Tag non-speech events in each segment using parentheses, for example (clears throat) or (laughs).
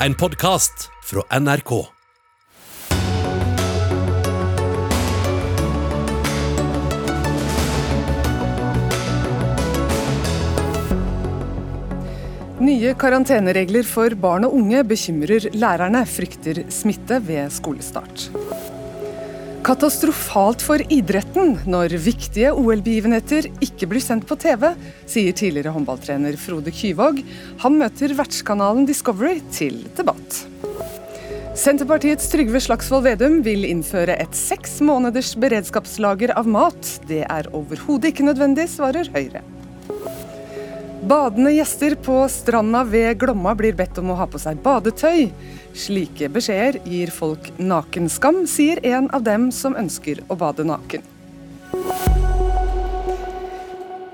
En podkast fra NRK. Nye karanteneregler for barn og unge bekymrer lærerne, frykter smitte ved skolestart. Katastrofalt for idretten når viktige OL-begivenheter ikke blir sendt på TV, sier tidligere håndballtrener Frode Kyvåg. Han møter vertskanalen Discovery til debatt. Senterpartiets Trygve Slagsvold Vedum vil innføre et seks måneders beredskapslager av mat. Det er overhodet ikke nødvendig, svarer Høyre. Badende gjester på stranda ved Glomma blir bedt om å ha på seg badetøy. Slike beskjeder gir folk nakenskam, sier en av dem som ønsker å bade naken.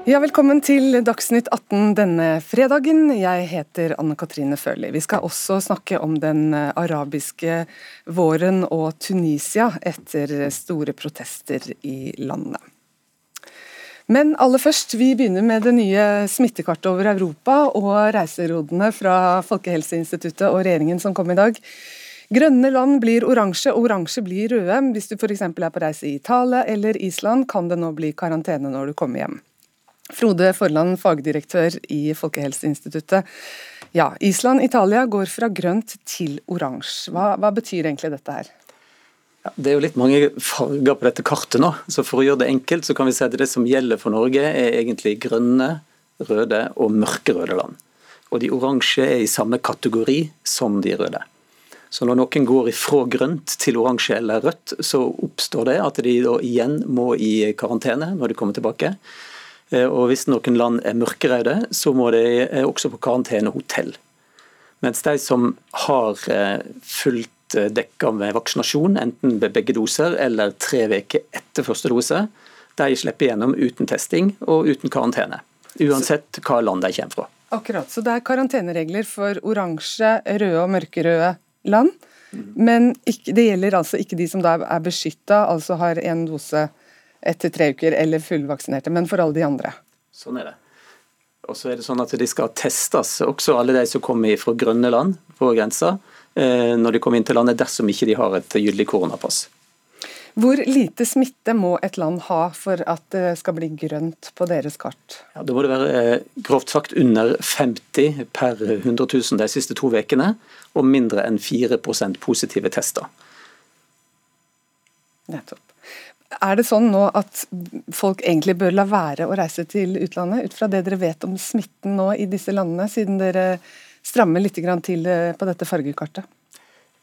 Ja, Velkommen til Dagsnytt 18 denne fredagen. Jeg heter Anne Katrine Førli. Vi skal også snakke om den arabiske våren og Tunisia etter store protester i landet. Men aller først, vi begynner med det nye smittekartet over Europa og reiserådene fra Folkehelseinstituttet og regjeringen som kom i dag. Grønne land blir oransje, og oransje blir røde. Hvis du f.eks. er på reise i Italia eller Island, kan det nå bli karantene når du kommer hjem. Frode Forland, fagdirektør i Folkehelseinstituttet. Ja, Island, Italia går fra grønt til oransje. Hva, hva betyr egentlig dette her? Det er jo litt mange farger på dette kartet nå, så for å gjøre det enkelt, så kan vi si at det som gjelder for Norge er egentlig grønne, røde og mørkerøde land. Og de oransje er i samme kategori som de røde. Så når noen går ifra grønt til oransje eller rødt, så oppstår det at de da igjen må i karantene når de kommer tilbake. Eh, og hvis noen land er mørkerøde, så må de også på karantenehotell. Mens de som har eh, fulgt Eh, dekka med vaksinasjon, enten ved begge doser eller tre uker etter første dose. De slipper gjennom uten testing og uten karantene. Uansett hva land de kommer fra. Akkurat, så Det er karanteneregler for oransje, røde og mørkerøde land. Men ikke, det gjelder altså ikke de som da er beskytta, altså har én dose etter tre uker eller fullvaksinerte, men for alle de andre. Sånn er det. Og så er det sånn at De skal testes, også alle de som kommer fra grønne land på grensa. Eh, når de kommer inn til landet, dersom ikke de har et gyldig koronapass. Hvor lite smitte må et land ha for at det skal bli grønt på deres kart? Ja, da må det være eh, grovt sagt under 50 per 100 000 de siste to ukene, og mindre enn 4% positive tester. Nettopp. Er det sånn nå at folk egentlig bør la være å reise til utlandet, ut fra det dere vet om smitten nå i disse landene, siden dere stramme litt til eh, på dette fargekartet?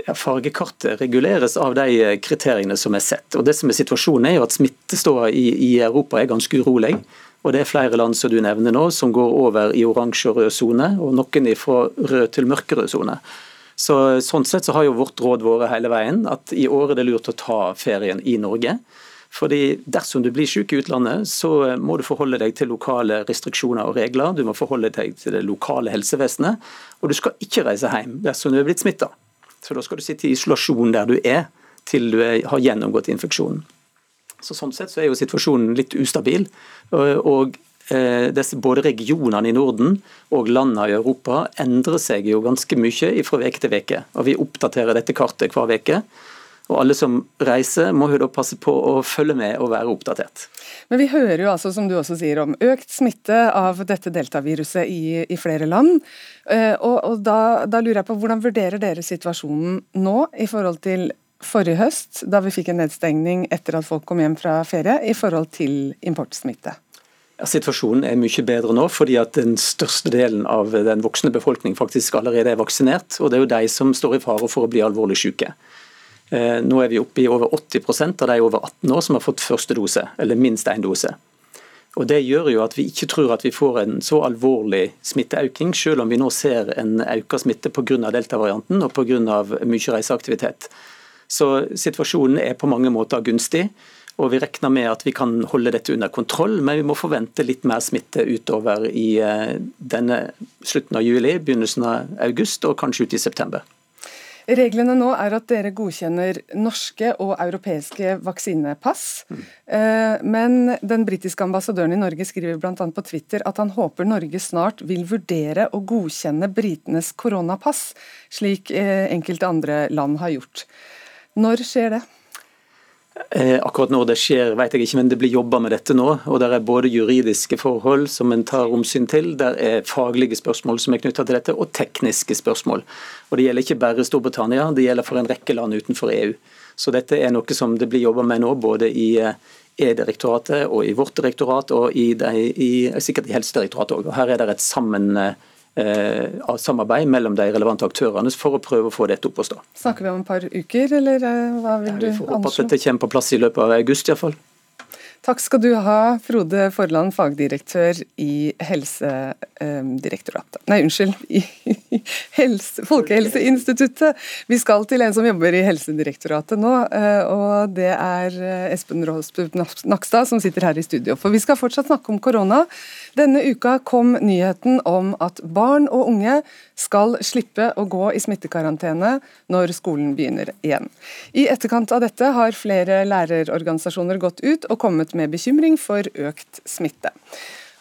Ja, Fargekartet reguleres av de eh, kriteriene som er sett. Og det som er Situasjonen er jo at smitteståa i, i, Europa er ganske urolig. Og Det er flere land som du nevner nå som går over i oransje og rød sone, og noen fra rød til mørkerød sone. Så, sånn sett så har jo vårt råd vært hele veien at i år er det lurt å ta ferien i Norge. Fordi Dersom du blir syk i utlandet, så må du forholde deg til lokale restriksjoner og regler. Du må forholde deg til det lokale helsevesenet, og du skal ikke reise hjem dersom du er blitt smitta. Så da skal du sitte i isolasjon der du er, til du har gjennomgått infeksjonen. Så Sånn sett så er jo situasjonen litt ustabil. og eh, både regionene i Norden og landene i Europa endrer seg jo ganske mye fra uke til uke. Vi oppdaterer dette kartet hver uke. Og alle som reiser må jo da passe på å følge med og være oppdatert. Men vi hører jo altså, som du også sier, om økt smitte av dette deltaviruset i, i flere land. Eh, og, og da, da, lurer jeg på, hvordan vurderer dere situasjonen nå i forhold til forrige høst, da vi fikk en nedstengning etter at folk kom hjem fra ferie, i forhold til importsmitte? Ja, situasjonen er mye bedre nå, fordi at den største delen av den voksne befolkning faktisk allerede er vaksinert. og Det er jo de som står i fare for å bli alvorlig syke. Eh, nå er vi oppe i over 80% av de over 18 år som har fått første dose, eller minst én dose. Og Det gjør jo at vi ikke tror at vi får en så alvorlig smitteøkning, selv om vi nå ser en økt smitte pga. delta-varianten og pga. mye reiseaktivitet. Så situasjonen er på mange måter gunstig. Og Vi regner med at vi kan holde dette under kontroll, men vi må forvente litt mer smitte utover i eh, denne slutten av juli, begynnelsen av august og kanskje ut i september. Reglene nå er at dere godkjenner norske og europeiske vaksinepass. Mm. Men den britiske ambassadøren i Norge skriver bl.a. på Twitter at han håper Norge snart vil vurdere å godkjenne britenes koronapass, slik eh, enkelte andre land har gjort. Når skjer det? Eh, akkurat når det skjer, vet jeg ikke, men det blir jobba med dette nå. og Det er både juridiske forhold som en tar omsyn til, det er faglige spørsmål som er knytta til dette, og tekniske spørsmål. Og Det gjelder ikke bare Storbritannia, det gjelder for en rekke land utenfor EU. Så dette er noe som det blir jobba med nå, både i eh, E-direktoratet og i vårt direktorat, og i, i, sikkert i Helsedirektoratet òg. Her er det et sammen Eh, samarbeid mellom de relevante aktørene for å prøve å få dette opp å stå. Snakker vi om et par uker, eller eh, hva vil du anslå? Vi får håpe at dette kommer på plass i løpet av august iallfall. Takk skal du ha, Frode Forland, fagdirektør i Helsedirektoratet. Nei, unnskyld, (laughs) i Helse, Folkehelseinstituttet. Vi skal til en som jobber i Helsedirektoratet nå, eh, og det er eh, Espen Råsbud Nakstad som sitter her i studio. For vi skal fortsatt snakke om korona. Denne uka kom nyheten om at barn og unge skal slippe å gå i smittekarantene når skolen begynner igjen. I etterkant av dette har flere lærerorganisasjoner gått ut og kommet kommet med bekymring for økt smitte.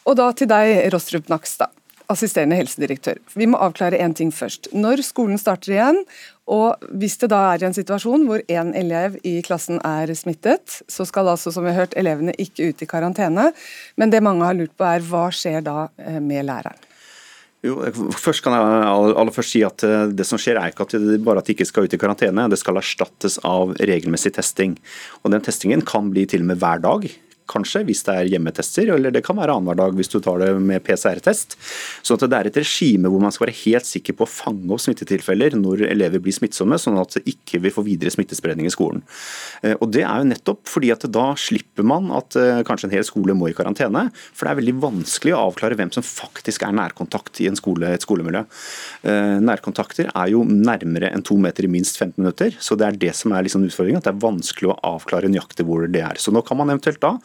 Og da til deg, Rostrup Nakstad, assisterende helsedirektør. Vi må avklare én ting først. Når skolen starter igjen, og hvis det da er i en situasjon hvor én elev i klassen er smittet, så skal altså, som vi har hørt, elevene ikke ut i karantene. Men det mange har lurt på er hva skjer da eh, med læreren? Jo, først kan jeg aller først si at eh, Det som skjer er ikke at det bare at de ikke skal ut i karantene, det skal erstattes av regelmessig testing. Og Den testingen kan bli til og med hver dag kanskje, hvis det er hjemmetester, eller det kan være annenhver dag hvis du tar det med PCR-test. Så det er et regime hvor man skal være helt sikker på å fange opp smittetilfeller når elever blir smittsomme, sånn at ikke vil får videre smittespredning i skolen. Eh, og Det er jo nettopp fordi at da slipper man at eh, kanskje en hel skole må i karantene. For det er veldig vanskelig å avklare hvem som faktisk er nærkontakt i skole, et skolemiljø. Eh, nærkontakter er jo nærmere enn to meter i minst 15 minutter, så det er det som er liksom utfordringen. At det er vanskelig å avklare nøyaktig hvor det er. Så nå kan man eventuelt da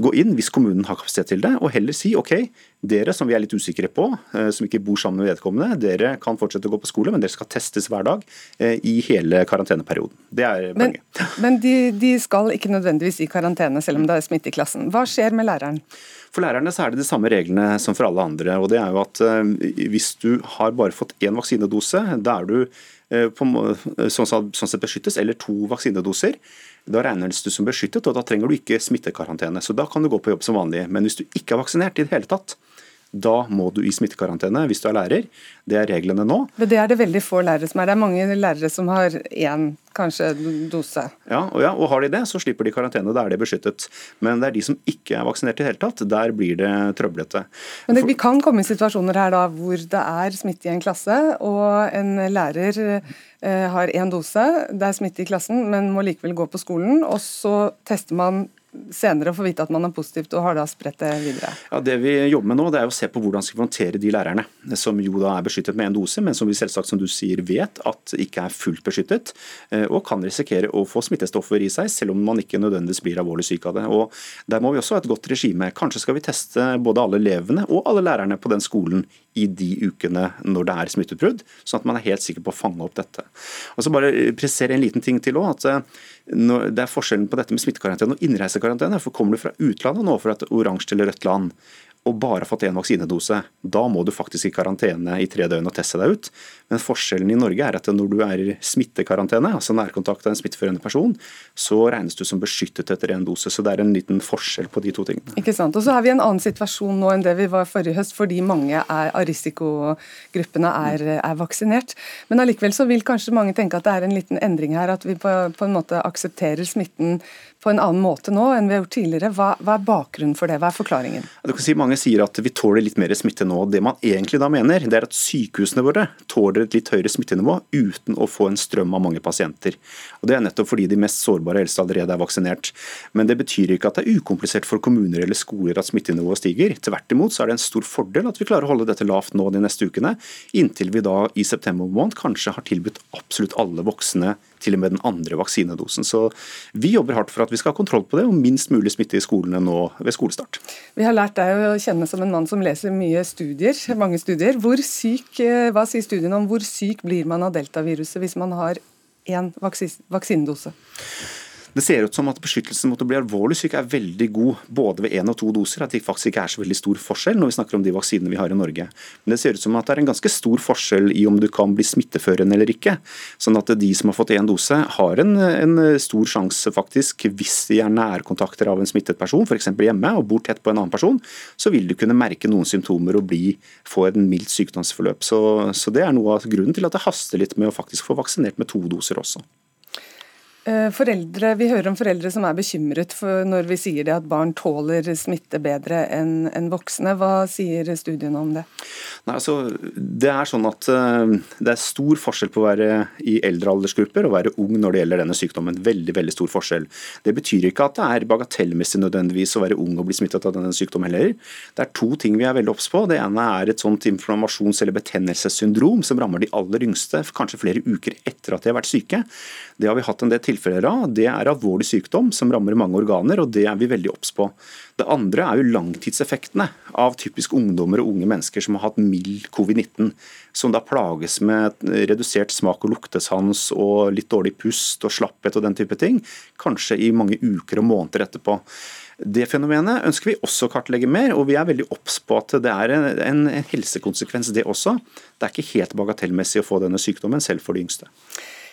gå inn hvis kommunen har kapasitet til det, og heller si ok, dere som vi er litt usikre på, eh, som ikke bor sammen med vedkommende, dere kan fortsette å gå på skole, men dere skal testes hver dag eh, i hele karanteneperioden. Det er poenget. Men, (laughs) men de, de, skal ikke nødvendigvis i karantene selv om det er smitte i klassen. Hva skjer med læreren? For lærerne så er det de samme reglene som for alle andre. og det er jo at eh, Hvis du har bare fått én vaksinedose, da er du på, sånn, sånn sett beskyttes, eller to vaksinedoser, da regnes du som beskyttet, og da trenger du ikke smittekarantene. Så da kan du gå på jobb som vanlig. Men hvis du ikke er vaksinert i det hele tatt, da må du i smittekarantene hvis du er lærer. Det er reglene nå. Men Det er det veldig få lærere som er. Det er mange lærere som har én kanskje dose. Ja og, ja, og har de det, så slipper de karantene. Da er de beskyttet. Men det er de som ikke er vaksinert i det hele tatt. Der blir det trøblete. Men det, Vi kan komme i situasjoner her da hvor det er smitte i en klasse, og en lærer eh, har én dose, det er smitte i klassen, men må likevel gå på skolen. Og så tester man senere få vite at man er positivt, og har da spredt det videre? Ja, Det vi jobber med nå, det er å se på hvordan vi skal håndtere de lærerne som jo da er beskyttet med én dose, men som vi selvsagt som du sier vet at ikke er fullt beskyttet, eh, og kan risikere å få smittestoffer i seg, selv om man ikke nødvendigvis blir alvorlig syk av det. Og Der må vi også ha et godt regime. Kanskje skal vi teste både alle elevene og alle lærerne på den skolen i de ukene når det er smitteutbrudd, sånn at man er helt sikker på å fange opp dette. Og så bare presisere en liten ting til også, at eh, Det er forskjellen på dette med smittekarantene og innreisekarantene. for Kommer du fra utlandet nå, fra et oransje eller rødt land, og bare fått én vaksinedose, da må du faktisk i karantene i tre døgn og teste deg ut. Men forskjellen i Norge er at når du er i smittekarantene, altså nærkontakt av en smitteførende person, så regnes du som beskyttet etter én dose. Så det er en liten forskjell på de to tingene. Ikke sant. Og så har vi en annen situasjon nå enn det vi var forrige høst, fordi mange er, av risikogruppene er, er, vaksinert. Men allikevel så vil kanskje mange tenke at det er en liten endring her, at vi på, på en måte aksepterer smitten på en annen måte nå enn vi har gjort tidligere. Hva, hva er bakgrunnen for det, hva er forklaringen? Kan si Mange sier at vi tåler litt mer smitte nå. Det man egentlig da mener, det er at sykehusene våre tåler et litt høyere smittenivå uten å få en strøm av mange pasienter. Og Det er nettopp fordi de mest sårbare eldste allerede er vaksinert. Men det betyr ikke at det er ukomplisert for kommuner eller skoler at smittenivået stiger. Tvert imot så er det en stor fordel at vi klarer å holde dette lavt nå de neste ukene, inntil vi da i september måned kanskje har tilbudt absolutt alle voksne til og med den andre vaksinedosen. Så vi jobber hardt for at vi skal ha kontroll på det, og minst mulig smitte i skolene nå ved skolestart. Vi har lært deg å kjenne som en mann som leser mye studier, mange studier. Syk, eh, hva sier studiene om hvor syk blir man av deltaviruset hvis man har én vaksinedose? Det ser ut som at beskyttelsen mot å bli alvorlig syk er veldig god både ved én og to doser. At det faktisk ikke er så veldig stor forskjell når vi snakker om de vaksinene vi har i Norge. Men det ser ut som at det er en ganske stor forskjell i om du kan bli smitteførende eller ikke. Sånn at de som har fått én dose, har en, en stor sjanse faktisk, hvis de er nærkontakter av en smittet person, f.eks. hjemme, og bor tett på en annen person, så vil du kunne merke noen symptomer og bli, få en mildt sykdomsforløp. Så, så det er noe av grunnen til at det haster litt med å faktisk få vaksinert med to doser også. Eh, foreldre, Vi hører om foreldre som er bekymret når vi sier at barn tåler smitte bedre enn en voksne. Hva sier studiene om det? Nei, altså, det er sånn at uh, det er stor forskjell på å være i eldre aldersgrupper og være ung når det gjelder denne sykdommen. Veldig veldig stor forskjell. Det betyr ikke at det er bagatellmessig nødvendigvis å være ung og bli smittet av denne sykdommen heller. Det er to ting vi er veldig obs på. Det ene er et sånt inflammasjons- eller betennelsessyndrom som rammer de aller yngste, kanskje flere uker etter at de har vært syke. Det har vi hatt en del tilfeller av. Det er alvorlig sykdom som rammer mange organer, og det er vi veldig obs på. Det andre er jo langtidseffektene av typisk ungdommer og unge mennesker som har hatt mild covid-19, som da plages med redusert smak- og luktesans og litt dårlig pust og slapphet og den type ting, kanskje i mange uker og måneder etterpå. Det fenomenet ønsker vi også å kartlegge mer, og vi er veldig obs på at det er en, en helsekonsekvens det også. Det er ikke helt bagatellmessig å få denne sykdommen, selv for de yngste.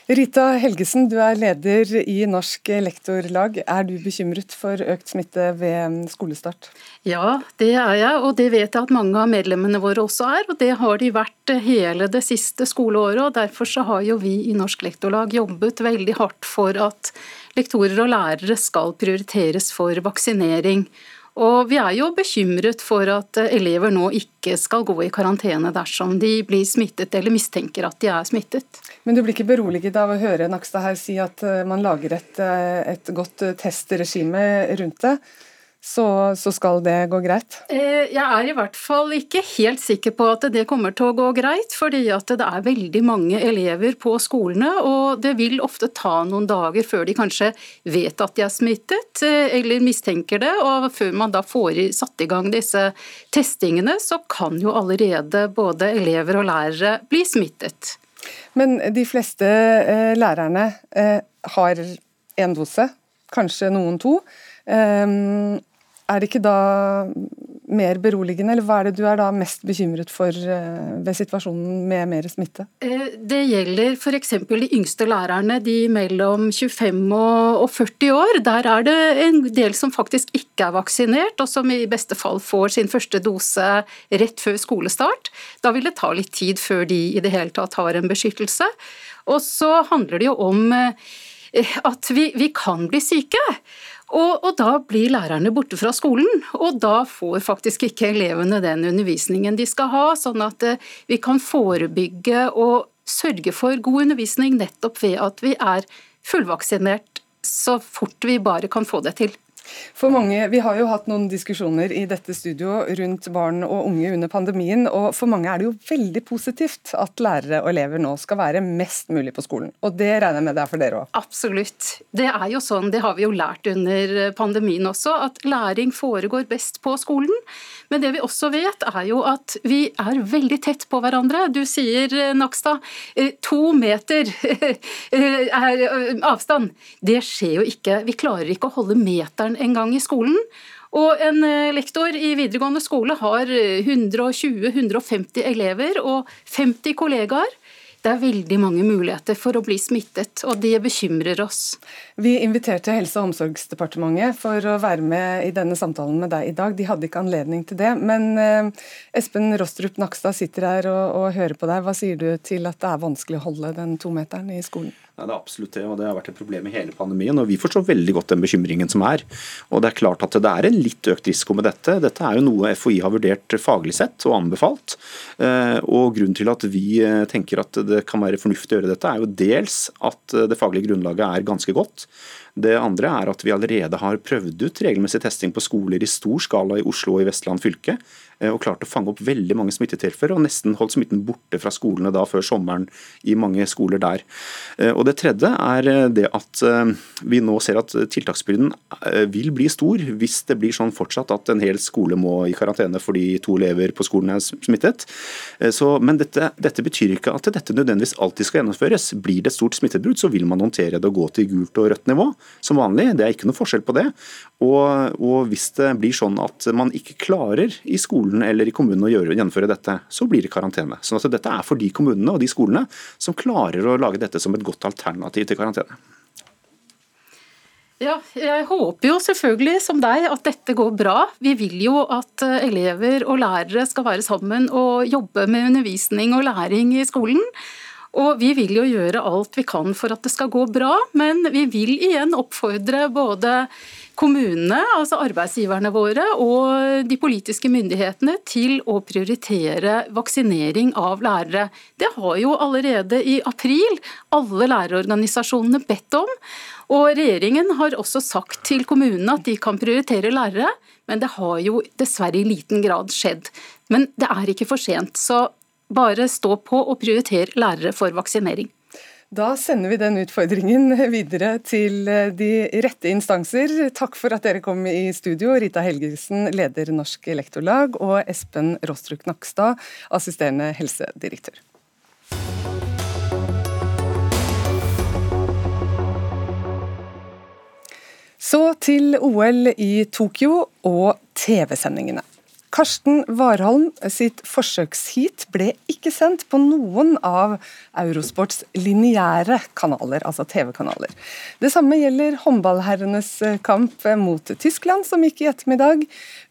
Rita Helgesen, du er leder i Norsk lektorlag. Er du bekymret for økt smitte ved skolestart? Ja, det er jeg, og det vet jeg at mange av medlemmene våre også er. og Det har de vært hele det siste skoleåret. og Derfor så har jo vi i Norsk lektorlag jobbet veldig hardt for at lektorer og lærere skal prioriteres for vaksinering. Og vi er jo bekymret for at elever nå ikke skal gå i karantene dersom de blir smittet eller mistenker at de er smittet. Men du blir ikke beroliget av å høre Nakstad her si at eh, man lager et, eh, et godt testregime rundt det? Så, så, skal det gå greit? Eh, jeg er i hvert fall ikke helt sikker på at det kommer til å gå greit, fordi at det er veldig mange elever på skolene, og det vil ofte ta noen dager før de kanskje vet at de er smittet, eh, eller mistenker det, og før man da får satt i gang disse testingene, så kan jo allerede både elever og lærere bli smittet. Men de fleste eh, lærerne har én dose, kanskje noen to. Er det ikke da mer beroligende, eller hva er det du er da mest bekymret for eh, ved situasjonen med mer smitte? Eh, det gjelder f.eks. de yngste lærerne, de mellom 25 og 40 år. Der er det en del som faktisk ikke er vaksinert, og som i beste fall får sin første dose rett før skolestart. Da vil det ta litt tid før de i det hele tatt har en beskyttelse. Og så handler det jo om eh, at vi, vi kan bli syke. Og, og, da blir lærerne borte fra skolen, og da får faktisk ikke elevene den undervisningen de skal ha, sånn at eh, vi kan forebygge og sørge for god undervisning nettopp ved at vi er fullvaksinert så fort vi bare kan få det til. For mange, Vi har jo hatt noen diskusjoner i dette studio rundt barn og unge under pandemien. og For mange er det jo veldig positivt at lærere og elever nå skal være mest mulig på skolen. Og Det regner jeg med det er for dere òg? Absolutt. Det er jo sånn, det har vi jo lært under pandemien også, at læring foregår best på skolen. Men det vi også vet, er jo at vi er veldig tett på hverandre. Du sier, Nakstad, eh, to meter (laughs) er avstand. Det skjer jo ikke. Vi klarer ikke å holde meteren en gang i skolen. Og en eh, lektor i videregående skole har 120-150 elever og 50 kollegaer. Det er veldig mange muligheter for å bli smittet, og det bekymrer oss. Vi inviterte Helse- og omsorgsdepartementet for å være med i denne samtalen med deg i dag. De hadde ikke anledning til det. Men eh, Espen Rostrup Nakstad sitter her og, og hører på deg. Hva sier du til at det er vanskelig å holde den tometeren i skolen? Ja, det er absolutt det, og det har vært et problem i hele pandemien. og Vi forstår veldig godt den bekymringen som er. Og Det er klart at det er en litt økt risiko med dette. Dette er jo noe FHI har vurdert faglig sett og anbefalt. Eh, og Grunnen til at vi eh, tenker at det kan være fornuftig å gjøre dette, er jo dels at eh, det faglige grunnlaget er ganske godt. Det andre er at vi allerede har prøvd ut regelmessig testing på skoler i stor skala i Oslo og i Vestland fylke. Eh, og klart å fange opp veldig mange smittetilfeller, og nesten holdt smitten borte fra skolene da før sommeren i mange skoler der. Eh, og Det tredje er eh, det at vi nå ser at tiltaksbyrden vil bli stor hvis det blir sånn fortsatt at en hel skole må i karantene fordi to elever på skolen er smittet. Så, men dette, dette, betyr ikke at dette nødvendigvis alltid skal gjennomføres. Blir det et stort smittebrud, så vil man håndtere det og gå til gult og rødt nivå som vanlig. Det er ikke noe forskjell på det. Og, og hvis det blir sånn at man ikke klarer i skolen eller i kommunen å gjøre, gjennomføre dette, så blir det karantene. Så altså, dette er for de kommunene og de skolene som klarer å lage dette som et godt alternativ til karantene. Ja, jeg håper jo selvfølgelig som deg at dette går bra. Vi vil jo at eh, elever og lærere skal være sammen og jobbe med undervisning og læring i skolen. Og vi vil jo gjøre alt vi kan for at det skal gå bra, men vi vil igjen oppfordre både kommunene, altså arbeidsgiverne våre, og de politiske myndighetene til å prioritere vaksinering av lærere. Det har jo allerede i april alle lærerorganisasjonene bedt om. Og regjeringen har også sagt til kommunene at de kan prioritere lærere, men det har jo dessverre i liten grad skjedd. Men det er ikke for sent, så bare stå på og prioritere lærere for vaksinering. Da sender vi den utfordringen videre til eh, de rette instanser. Takk for at dere kom i studio. Rita Helgesen, leder Norsk Lektorlag, og Espen Rostrup Nakstad, assisterende helsedirektør. Så til OL i Tokyo og TV-sendingene. Karsten Warholm sitt forsøksheat ble ikke sendt på noen av Eurosports lineære kanaler, altså TV-kanaler. Det samme gjelder håndballherrenes kamp mot Tyskland, som gikk i ettermiddag.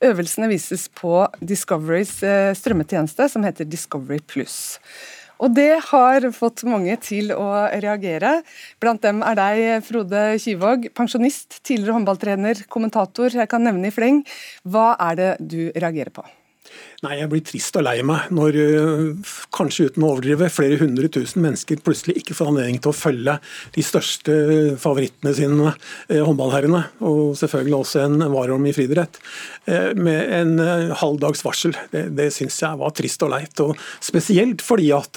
Øvelsene vises på Discoverys eh, strømmetjeneste, som heter Discovery Pluss. Og det har fått mange til å reagere. Blant dem er deg, Frode Kyvåg, pensjonist, tidligere håndballtrener, kommentator. Jeg kan nevne i fleng. Hva er det du reagerer på? Nei, jeg blir trist og lei meg når, eh, kanskje uten å overdrive, flere hundre tusen mennesker plutselig ikke får anledning til å følge de største favorittene sine, eh, håndballherrene, og selvfølgelig også en Warholm i friidrett, eh, med en halv dags varsel. Det, det syns jeg var trist og leit. og Spesielt fordi at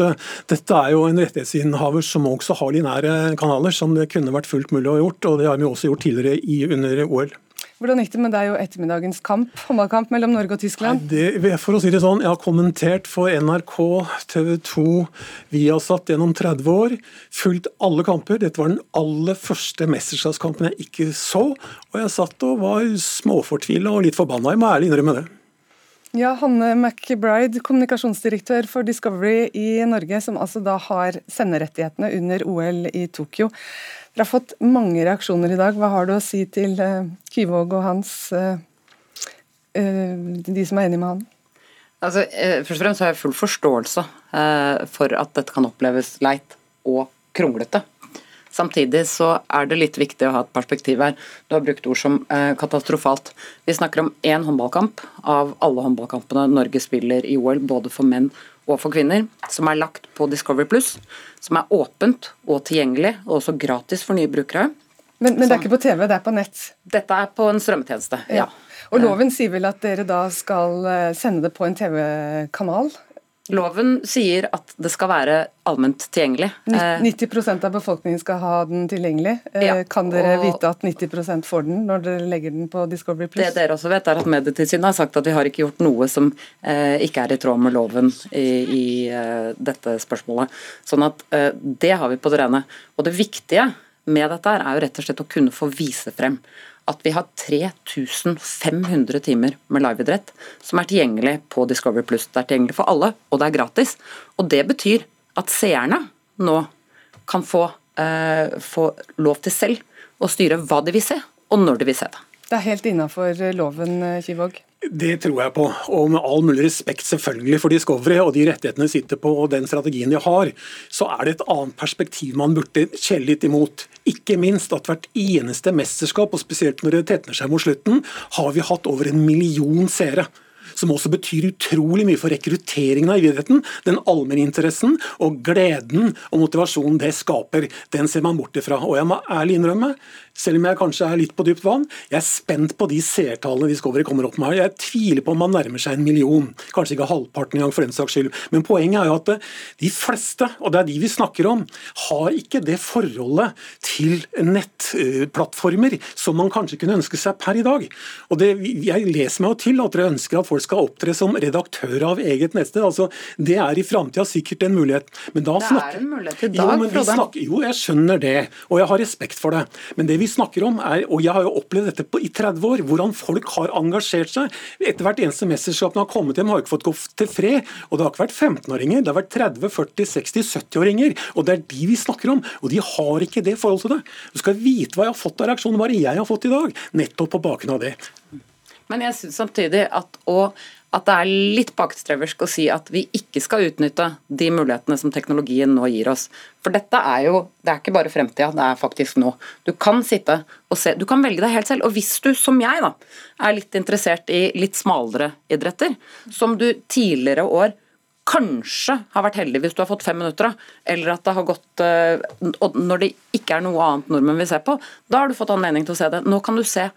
dette er jo en rettighetsinnehaver som også har linære kanaler, som det kunne vært fullt mulig å ha gjort, og det har vi også gjort tidligere i, under OL. Hvordan gikk det med deg og ettermiddagens kamp, håndballkamp mellom Norge og Tyskland? Det, for å si det sånn, Jeg har kommentert for NRK, TV 2, Viasat gjennom 30 år. Fulgt alle kamper. Dette var den aller første mesterskapskampen jeg ikke så. Og jeg satt og var småfortvila og litt forbanna. Jeg må ærlig innrømme det. Ja, Hanne McBride, kommunikasjonsdirektør for Discovery i Norge, som altså da har senderettighetene under OL i Tokyo. Dere har fått mange reaksjoner i dag. Hva har du å si til uh, Kyvåg og hans uh, uh, de som er enige med han? Altså, først og fremst har jeg full forståelse for at dette kan oppleves leit og kronglete. Samtidig så er det litt viktig å ha et perspektiv her. Du har brukt ord som eh, katastrofalt. Vi snakker om én håndballkamp av alle håndballkampene Norge spiller i OL, både for menn og for kvinner, som er lagt på Discovery Pluss, som er åpent og tilgjengelig, og også gratis for nye brukere. Men, men det er ikke på TV, det er på nett? Dette er på en strømmetjeneste, ja. ja. Og loven sier vel at dere da skal eh, sende det på en TV-kanal? Loven sier at det skal være allment tilgjengelig. 90 eh, av befolkningen skal ha den tilgjengelig. Eh, ja, kan dere vite at 90% får den når dere legger den på Discovery Plus? Det dere også vet, er at Medietilsynet har sagt at de har ikke gjort noe som eh, ikke er i tråd med loven i, i dette spørsmålet. Sånn at det har vi på det rene. Og det viktige med dette er jo rett og slett å kunne få vise frem at vi har 3500 timer med liveidrett som er tilgjengelig på Discovery Pluss. Det er tilgjengelig for alle, og det er gratis. Og det betyr at seerne nå kan få, eh, få lov til selv å styre hva de vil se, og når de vil se det. Det er helt innafor loven, Kivåg? Det tror jeg på, og med all mulig respekt selvfølgelig for Discovery og de rettighetene de sitter på og den strategien de har, så er det et annet perspektiv man burde kjelle litt imot. Ikke minst at hvert eneste mesterskap, og spesielt når det tetner seg mot slutten, har vi hatt over en million seere. Som også betyr utrolig mye for rekrutteringen av idretten. Den allmenninteressen og gleden og motivasjonen det skaper, den ser man bort ifra. Og jeg må ærlig innrømme, selv om jeg kanskje er litt på dypt vann, jeg er spent på de seertallene Discovery kommer opp med her. Jeg tviler på om man nærmer seg en million, kanskje ikke halvparten engang for den saks skyld. Men poenget er jo at de fleste, og det er de vi snakker om, har ikke det forholdet til nettplattformer som man kanskje kunne ønske seg per i dag. Og det, Jeg leser meg jo til at dere ønsker at folk skal opptre som redaktør av eget nettsted. altså Det er i framtida sikkert en mulighet. Men da det er en mulighet i dag, jo, men vi snakker, jo, jeg skjønner det, og jeg har respekt for det. Men det vi snakker om er, og jeg har jo opplevd dette på, i 30 år, hvordan folk har engasjert seg. Etter hvert eneste mesterskap har kommet hjem, har ikke fått gå til fred. Og det har ikke vært 15-åringer, det har vært 30, 40, 60, 70-åringer. Og det er de vi snakker om. Og de har ikke det forholdet til det. Du skal vite hva jeg har fått av reaksjoner, hva jeg har fått i dag. Nettopp på bakgrunn av det. Men jeg syns samtidig at, å- at det er litt bakstreversk å si at vi ikke skal utnytte de mulighetene som teknologien nå gir oss. For dette er jo det er ikke bare fremtida, det er faktisk nå. Du kan sitte og se, du kan velge deg helt selv. Og hvis du, som jeg, da, er litt interessert i litt smalere idretter, som du tidligere år kanskje har vært heldig hvis du har fått fem minutter eller at det har gått eh, Og når det ikke er noe annet nordmenn vil se på, da har du fått anledning til å se det. Nå kan du se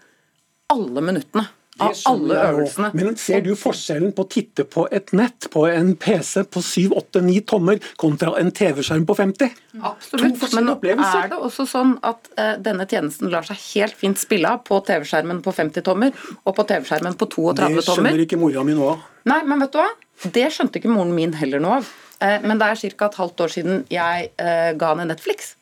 alle minuttene av alle øvelsene. Men ser du forskjellen på å titte på et nett, på en PC på 7-8-9 tommer, kontra en TV-skjerm på 50? Absolutt, men er det også sånn at uh, denne tjenesten lar seg helt fint spille av på TV-skjermen på 50 tommer og på TV-skjermen på 32 tommer? Det tommer. skjønner ikke mora mi nå av. Nei, men vet du hva? Det skjønte ikke moren min heller noe av. Eh, Men det er ca. et halvt år siden jeg eh, ga henne Netflix.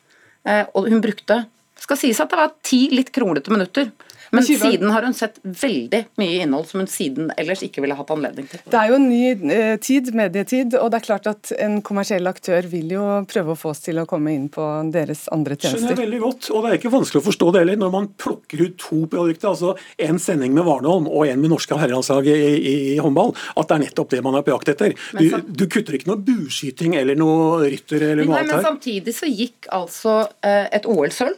Og hun brukte skal sies at det var ti litt kronglete minutter. Men siden har hun sett veldig mye innhold som hun siden ellers ikke ville hatt anledning til. Det er jo en ny eh, tid, medietid, og det er klart at en kommersiell aktør vil jo prøve å få oss til å komme inn på deres andre tjenester. skjønner jeg veldig godt, og det er ikke vanskelig å forstå det heller. Når man plukker ut to produkter, altså en sending med Warnholm og en med norske herrelandslaget i, i, i håndball, at det er nettopp det man er på jakt etter. Du, så, du kutter ikke noe bueskyting eller noe rytter eller noe men annet her. samtidig så gikk altså eh, et OL-sølv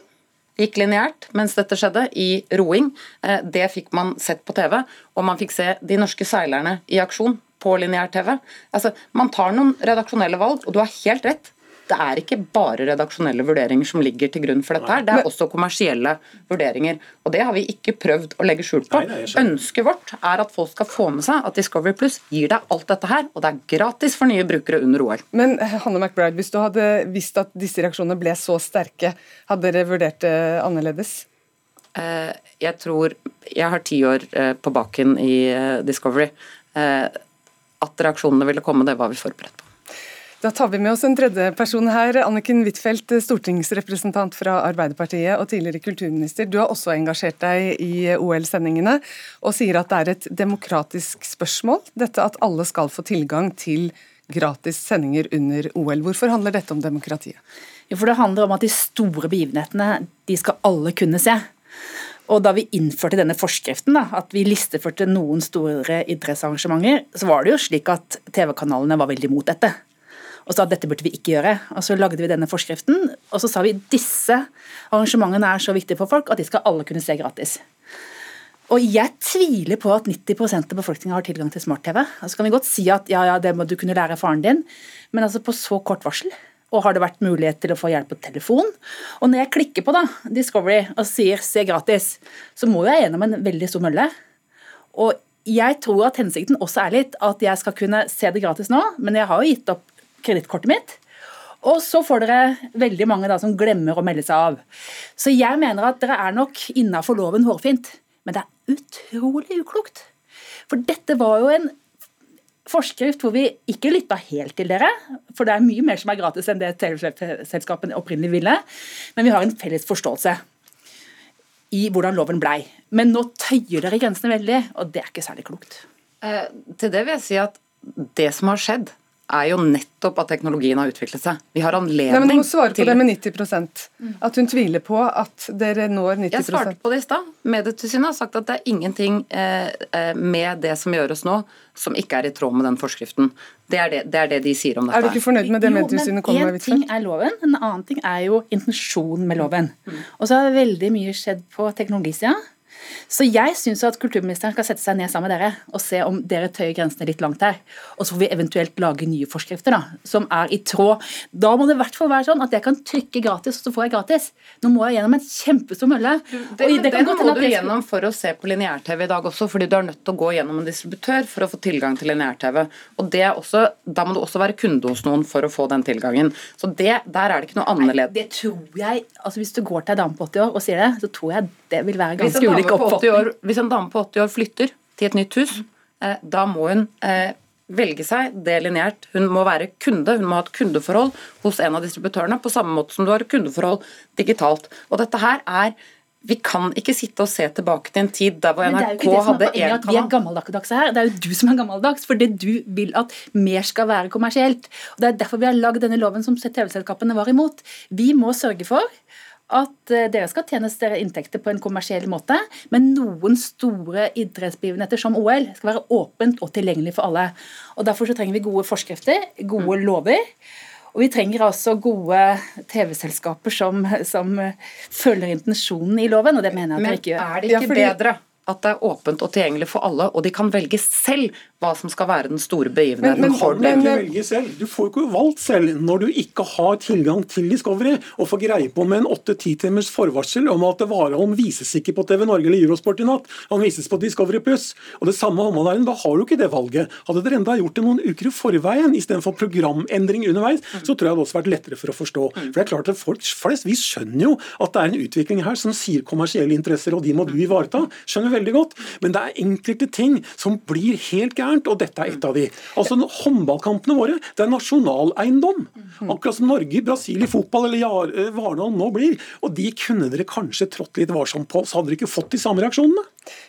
gikk lineært mens dette skjedde, i roing. Eh, Det fikk man sett på TV, og man fikk se de norske seilerne i aksjon på lineær-TV. Altså, man tar noen redaksjonelle valg, og du har helt rett. Det er ikke bare redaksjonelle vurderinger som ligger til grunn for dette. her, Det er også kommersielle vurderinger. Og det har vi ikke prøvd å legge skjul på. Ønsket vårt er at folk skal få med seg at Discovery Plus gir deg alt dette her, og det er gratis for nye brukere under OL. Men eh, Hanne McBride, hvis du hadde visst at disse reaksjonene ble så sterke, hadde dere vurdert det annerledes? Eh, jeg tror Jeg har ti år eh, på baken i Discovery. At reaksjonene ville komme, det var vi forberedt på. Da tar vi med oss en tredje person her. Anniken Huitfeldt, stortingsrepresentant fra Arbeiderpartiet og tidligere kulturminister. Du har også engasjert deg i OL-sendingene, og sier at det er et demokratisk spørsmål, dette at alle skal få tilgang til gratis sendinger under OL. Hvorfor handler dette om demokratiet? Jo, For det handler om at de store begivenhetene, de skal alle kunne se. Og da vi innførte denne forskriften, da, at vi listeførte noen store idrettsarrangementer, så var det jo slik at TV-kanalene var veldig imot dette. Og sa at dette burde vi ikke gjøre. Og så lagde vi denne forskriften, og så sa vi at disse arrangementene er så viktige for folk at de skal alle kunne se gratis. Og jeg tviler på at 90% av befolkningen har tilgang til smart-TV. Altså kan vi godt si at ja, ja, det må du kunne lære faren din, men altså på så kort varsel. Og har det vært mulighet til å få hjelp på telefon? Og når jeg klikker på da, Discovery og sier 'se gratis', så må jeg gjennom en veldig stor mølle. Og jeg tror at hensikten også er litt at jeg skal kunne se det gratis nå, men jeg har jo gitt opp kredittkortet mitt. Og så får dere veldig mange da som glemmer å melde seg av. Så jeg mener at dere er nok innafor loven hårfint, men det er utrolig uklokt. For dette var jo en forskrift hvor vi ikke lytta helt til dere, for det er mye mer som er gratis enn det TV-selskapene opprinnelig ville, men vi har en felles forståelse i hvordan loven blei. Men nå tøyer dere grensene veldig, og det er ikke særlig klokt. Eh, til det vil jeg si at det som har skjedd, er jo nettopp at teknologien har utviklet seg. Vi har anledning Nei, men Du må svare på til det med 90% At hun tviler på at dere når 90% Jeg svarte på det i stad. Medietilsynet har sagt at det er ingenting eh, eh, med det som gjøres nå, som ikke er i tråd med den forskriften. Det er det, det, er det de sier om dette. Er du ikke fornøyd med det Jo, Medietilsynet men kommer med? En ting er loven, en annen ting er jo intensjonen med loven. Og så har veldig mye skjedd på teknologisida. Så jeg syns at kulturministeren skal sette seg ned sammen med dere og se om dere tøyer grensene litt langt her. Og så får vi eventuelt lage nye forskrifter da, som er i tråd. Da må det i hvert fall være sånn at jeg kan trykke gratis, og så får jeg gratis. Nå må jeg gjennom en kjempestor mølle. Det, det, det må du gjennom for å se på lineær-TV i dag også, fordi du er nødt til å gå gjennom en distributør for å få tilgang til lineær-TV. Og det er også, Da må du også være kunde hos noen for å få den tilgangen. Så det, Der er det ikke noe annerledes. Nei, Det tror jeg, altså Hvis du går til ei dame på 80 år og sier det, så tror jeg det vil være ganske ulik oppfatning. År, hvis en dame på 80 år flytter til et nytt hus, eh, da må hun eh, velge seg det lineært. Hun må være kunde, hun må ha et kundeforhold hos en av distributørene, på samme måte som du har et kundeforhold digitalt. Og dette her er vi kan ikke sitte og se tilbake til en tid der hvor NRK hadde én kanal. Vi er gammeldagse her. Det er jo du som er gammeldags, fordi du vil at mer skal være kommersielt. Og Det er derfor vi har lagd denne loven som TV-selskapene var imot. Vi må sørge for at eh, dere skal tjene større inntekter på en kommersiell måte, men noen store idrettsbegivenheter som OL skal være åpent og tilgjengelig for alle. Og Derfor så trenger vi gode forskrifter, gode mm. lover. Og vi trenger altså gode TV-selskaper som, som, følger intensjonen i loven, og det mener jeg at Men dere ikke gjør. Men Er det ikke ja, fordi... bedre at det er åpent og tilgjengelig for alle, og de kan velge selv hva som skal være den store begivenheten. Men, men, har du men, velge selv. Du får jo ikke valgt selv når du ikke har tilgang til Discovery og får greie på med en 8-10 timers forvarsel om at Warholm vises ikke på TV Norge eller Eurosport i natt, han vises på Discovery Plus. Og det samme håndballæren, da har du ikke det valget. Hadde dere enda gjort det noen uker i forveien istedenfor programendring underveis, så tror jeg det også vært lettere for å forstå. For det er klart at Folk flest vi skjønner jo at det er en utvikling her som sier kommersielle interesser, og de må du ivareta. skjønner veldig godt, Men det er enkelte ting som blir helt gærent, og dette er et av de. Altså Håndballkampene våre det er nasjonaleiendom. Akkurat som Norge, Brasil i fotball eller Varendal nå blir. Og de kunne dere kanskje trådt litt varsomt på, så hadde dere ikke fått de samme reaksjonene.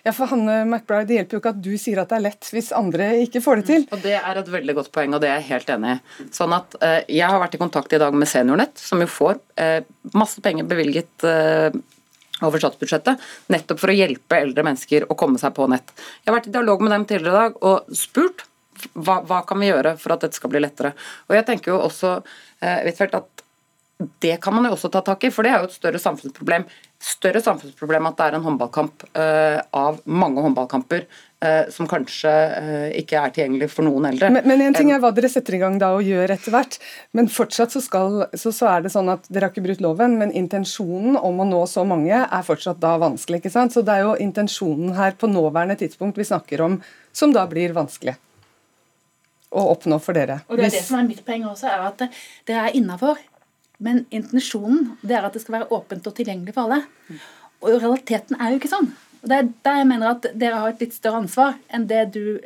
Ja, for Hanne McBride, Det hjelper jo ikke at du sier at det er lett hvis andre ikke får det til. Og Det er et veldig godt poeng, og det er jeg helt enig i. Sånn at eh, Jeg har vært i kontakt i dag med Seniornett, som jo får eh, masse penger bevilget uh, over statsbudsjettet, nettopp for å hjelpe eldre mennesker å komme seg på nett. Jeg har vært i dialog med dem tidligere i dag og spurt hva, hva kan vi gjøre for at dette skal bli lettere. Og jeg tenker jo også eh, at det kan man jo også ta tak i, for det er jo et større samfunnsproblem. Større samfunnsproblem at det er en håndballkamp uh, av mange håndballkamper som kanskje uh, ikke er tilgjengelig for noen eldre. Men, men en ting er hva dere setter i gang da og gjør etter hvert, men fortsatt så, skal, så, så, er det sånn at dere har ikke brutt loven, men intensjonen om å nå så mange er fortsatt da vanskelig. ikke sant? Så det er jo intensjonen her på nåværende tidspunkt vi snakker om, som da blir vanskelig å oppnå for dere. Og det er det som er mitt poeng også, er at dere er innafor. Men intensjonen det er at det skal være åpent og tilgjengelig for alle. Og realiteten er jo ikke sånn. Og Det er der jeg mener at dere har et litt større ansvar enn det du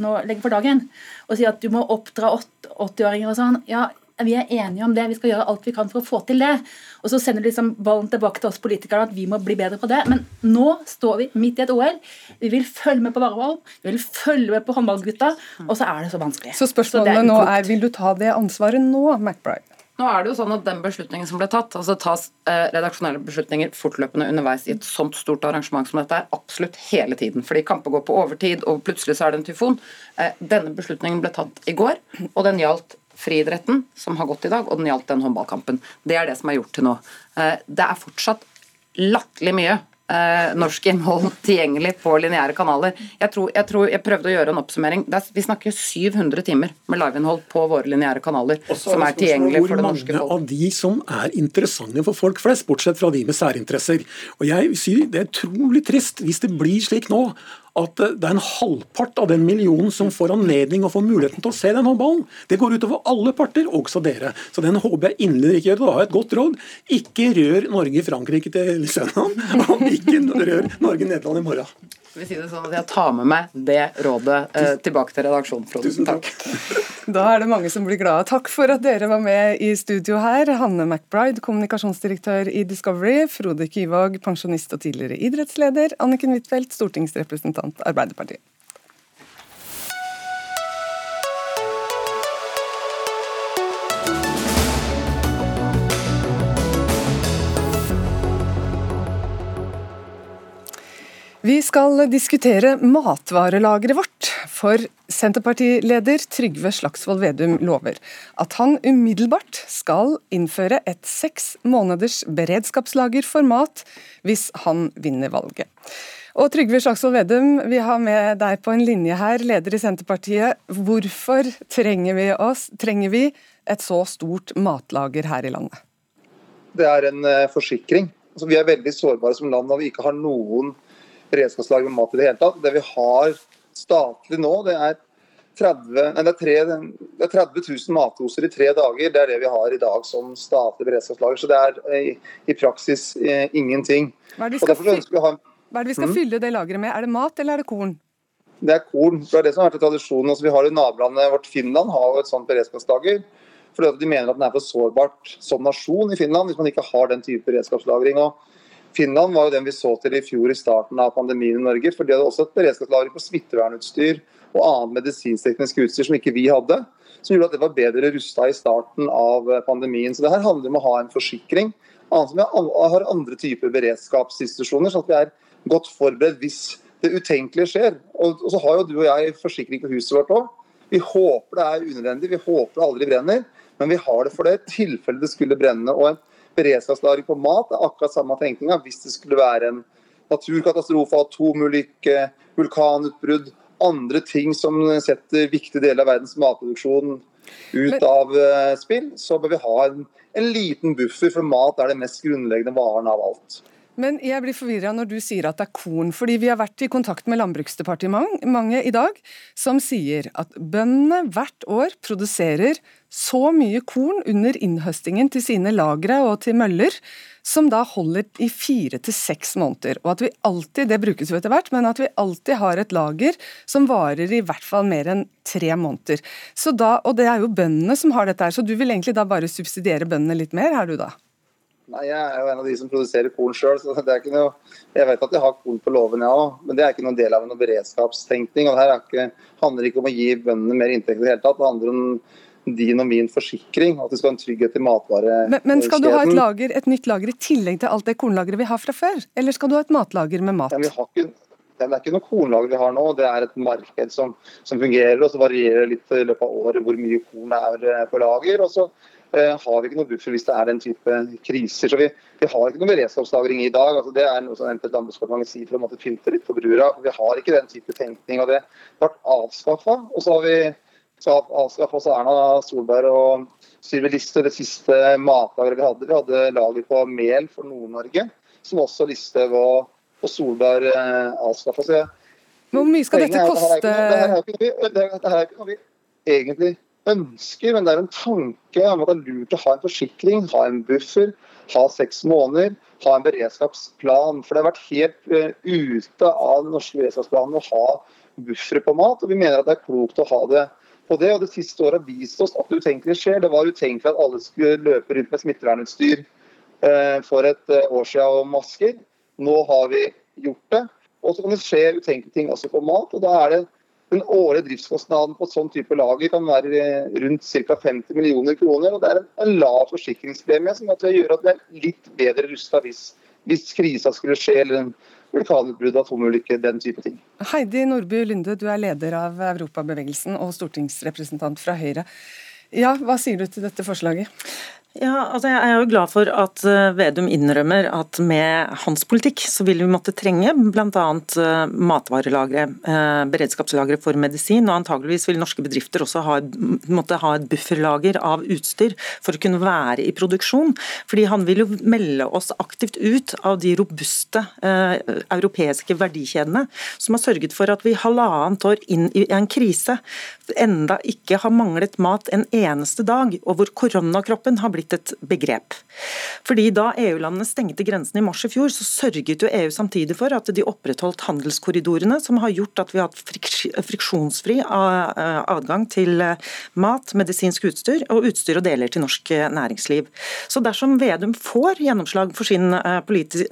nå legger for dagen. Og sier at du må oppdra 80-åringer og sånn. Ja, vi er enige om det. Vi skal gjøre alt vi kan for å få til det. Og så sender du liksom ballen tilbake til oss politikere at vi må bli bedre på det. Men nå står vi midt i et OL. Vi vil følge med på Varevoll. Vi vil følge med på håndballgutta. Og så er det så vanskelig. Så spørsmålet så nå er, vil du ta det ansvaret nå, McBride? Nå er det jo sånn at Den beslutningen som ble tatt, altså tas eh, redaksjonelle beslutninger fortløpende underveis i et sånt stort arrangement som dette er, absolutt hele tiden. Fordi kamper går på overtid, og plutselig så er det en tyfon. Eh, denne beslutningen ble tatt i går, og den gjaldt friidretten, som har gått i dag, og den gjaldt den håndballkampen. Det er det som er gjort til nå. Eh, det er fortsatt latterlig mye eh, norsk innhold tilgjengelig på lineære kanaler. Jeg, tror, jeg, tror, jeg, prøvde å gjøre en oppsummering. Er, vi snakker 700 timer med liveinnhold på våre lineære kanaler som er tilgjengelig for det norske folk. Hvor mange av de som er interessante for folk flest, bortsett fra de med særinteresser. Og jeg Det er utrolig trist hvis det blir slik nå at det er en halvpart av den millionen som får anledning og får muligheten til å se den håndballen. Det går utover alle parter, også dere. Så den håper jeg inderlig ikke gjør. Da har jeg et godt råd. Ikke rør Norge-Frankrike til søndag, og ikke rør Norge-Nederland i morgen. Vi si det sånn at Jeg tar med meg det rådet eh, tilbake til redaksjonen. Frode. Tusen takk. (laughs) Da er det mange som blir glade. Takk for at dere var med i studio her. Hanne McBride, kommunikasjonsdirektør i Discovery. Frode Kyvåg, pensjonist og tidligere idrettsleder. Anniken Huitfeldt, stortingsrepresentant Arbeiderpartiet. Vi skal diskutere matvarelageret vårt. For Senterpartileder Trygve Slagsvold Vedum lover at han umiddelbart skal innføre et seks måneders beredskapslager for mat hvis han vinner valget. Og Trygve Slagsvold Vedum, vi har med deg på en linje her, leder i Senterpartiet. Hvorfor trenger vi, oss, trenger vi et så stort matlager her i landet? Det er en uh, forsikring. Altså, vi er veldig sårbare som land når vi ikke har noen beredskapslager med mat i det hele tatt. Det vi har statlig nå, det er 30, nei, det er 3, det er 30 000 matdoser i tre dager. Det er det vi har i dag som statlig beredskapslager. Så det er i, i praksis eh, ingenting. Hva er det vi skal, fylle, ha, vi skal mm. fylle det lageret med? Er det mat eller er det korn? Det er korn. Det er det som har vært tradisjonen. Altså, vi har i Nabolandet vårt Finland har jo et sånt beredskapslager. Fordi De mener at den er for sårbart som nasjon i Finland hvis man ikke har den type beredskapslagring. Og Finland var jo den vi så til i fjor i starten av pandemien i Norge. for De hadde også et beredskapslager på smittevernutstyr og annet medisinskteknisk utstyr som ikke vi hadde. Som gjorde at det var bedre rusta i starten av pandemien. Så det her handler om å ha en forsikring. Annet som vi har andre typer beredskapsinstitusjoner, sånn at vi er godt forberedt hvis det utenkelige skjer. Og, så har jo du og jeg forsikring på huset vårt òg. Vi håper det er unødvendig, vi håper det aldri brenner. Men vi har det for det tilfellet tilfelle det skulle brenne. og en beredskapslagring på mat er akkurat samme tenkninga hvis det skulle være en naturkatastrofe, atomulykke, vulkanutbrudd, andre ting som setter viktige deler av verdens matproduksjon ut av uh, spill, så bør vi ha en, en liten buffer, for mat er den mest grunnleggende varen av alt. Men jeg blir forvirra når du sier at det er korn, fordi vi har vært i kontakt med Landbruksdepartementet i dag, som sier at bøndene hvert år produserer så mye korn under innhøstingen til sine lagre og til møller, som da holder i fire til seks måneder. Og at vi alltid, det brukes jo etter hvert, men at vi alltid har et lager som varer i hvert fall mer enn tre måneder. Så da, og det er jo bøndene som har dette her, så du vil egentlig da bare subsidiere bøndene litt mer, er du da? Nei, Jeg er jo en av de som produserer korn sjøl, så det er ikke noe Jeg vet at jeg har korn på låven, jeg ja, òg, men det er ikke noen del av noen beredskapstenkning. og Det her ikke, handler ikke om å gi bøndene mer inntekt i det hele tatt. Det handler om din og min forsikring, at du skal ha en trygghet i matvarekjeden. Men, men, skal du ha et, lager, et, nytt lager i tillegg til alt det kornlageret vi har fra før? Eller skal du ha et matlager med mat? Ja, vi har ikke, det er ikke noe kornlager vi har nå, det er et marked som, som fungerer. og Så varierer det litt i løpet av året hvor mye korn er eh, på lager. og så har vi ikke noe buffer hvis det er den type kriser. Så vi, vi har ikke noe beredskapslagring i dag. Altså, det er noe som Landbruksdepartementet sier for å måtte pynte litt på brura. Vi har ikke den type tenkning. og Det ble avskaffa. Og så har vi så avskaffa også Erna Solberg og Sylvi Listhaug det siste matlageret vi hadde. Vi hadde lager på mel for Nord-Norge, som også Listhaug og, og, Solberg eh, avskaffa. Hvor mye skal dette koste? Det her er ikke noe vi egentlig ønsker, men det er en tanke om at det er lurt å ha en forsikring, ha en buffer, ha seks måneder, ha en beredskapsplan. For det har vært helt uh, ute av den norske beredskapsplanen å ha buffere på mat. og Vi mener at det er klokt å ha det på det. og Det siste året har vist oss at det utenkelige skjer. Det var utenkelig at alle skulle løpe rundt med smittevernutstyr uh, for et uh, år siden og masker. Nå har vi gjort det. Og så kan det skje utenkelige ting også på mat. og da er det den årlige driftskostnaden på et sånn type lager kan være rundt ca. 50 millioner kroner. og Det er en lav forsikringspremie som gjør at vi er litt bedre rusta hvis, hvis krisa skulle skje, eller en vulkanutbrudd, atomulykke, den type ting. Heidi Nordby Lunde, du er leder av Europabevegelsen og stortingsrepresentant fra Høyre. Ja, Hva sier du til dette forslaget? Ja, altså Jeg er jo glad for at eh, Vedum innrømmer at med hans politikk så vil vi måtte trenge bl.a. Eh, matvarelagre, eh, beredskapslagre for medisin, og antageligvis vil norske bedrifter også ha, måtte ha et bufferlager av utstyr for å kunne være i produksjon. Fordi han vil jo melde oss aktivt ut av de robuste eh, europeiske verdikjedene som har sørget for at vi halvannet år inn i en krise enda ikke har manglet mat en eneste dag, og hvor koronakroppen har blitt blitt et begrep. Fordi Da EU-landene stengte grensene i mars i fjor, så sørget jo EU samtidig for at de opprettholdt handelskorridorene, som har gjort at vi har hatt friksjonsfri eh, adgang til eh, mat, medisinsk utstyr og utstyr og deler til norsk eh, næringsliv. Så dersom Vedum får gjennomslag for sin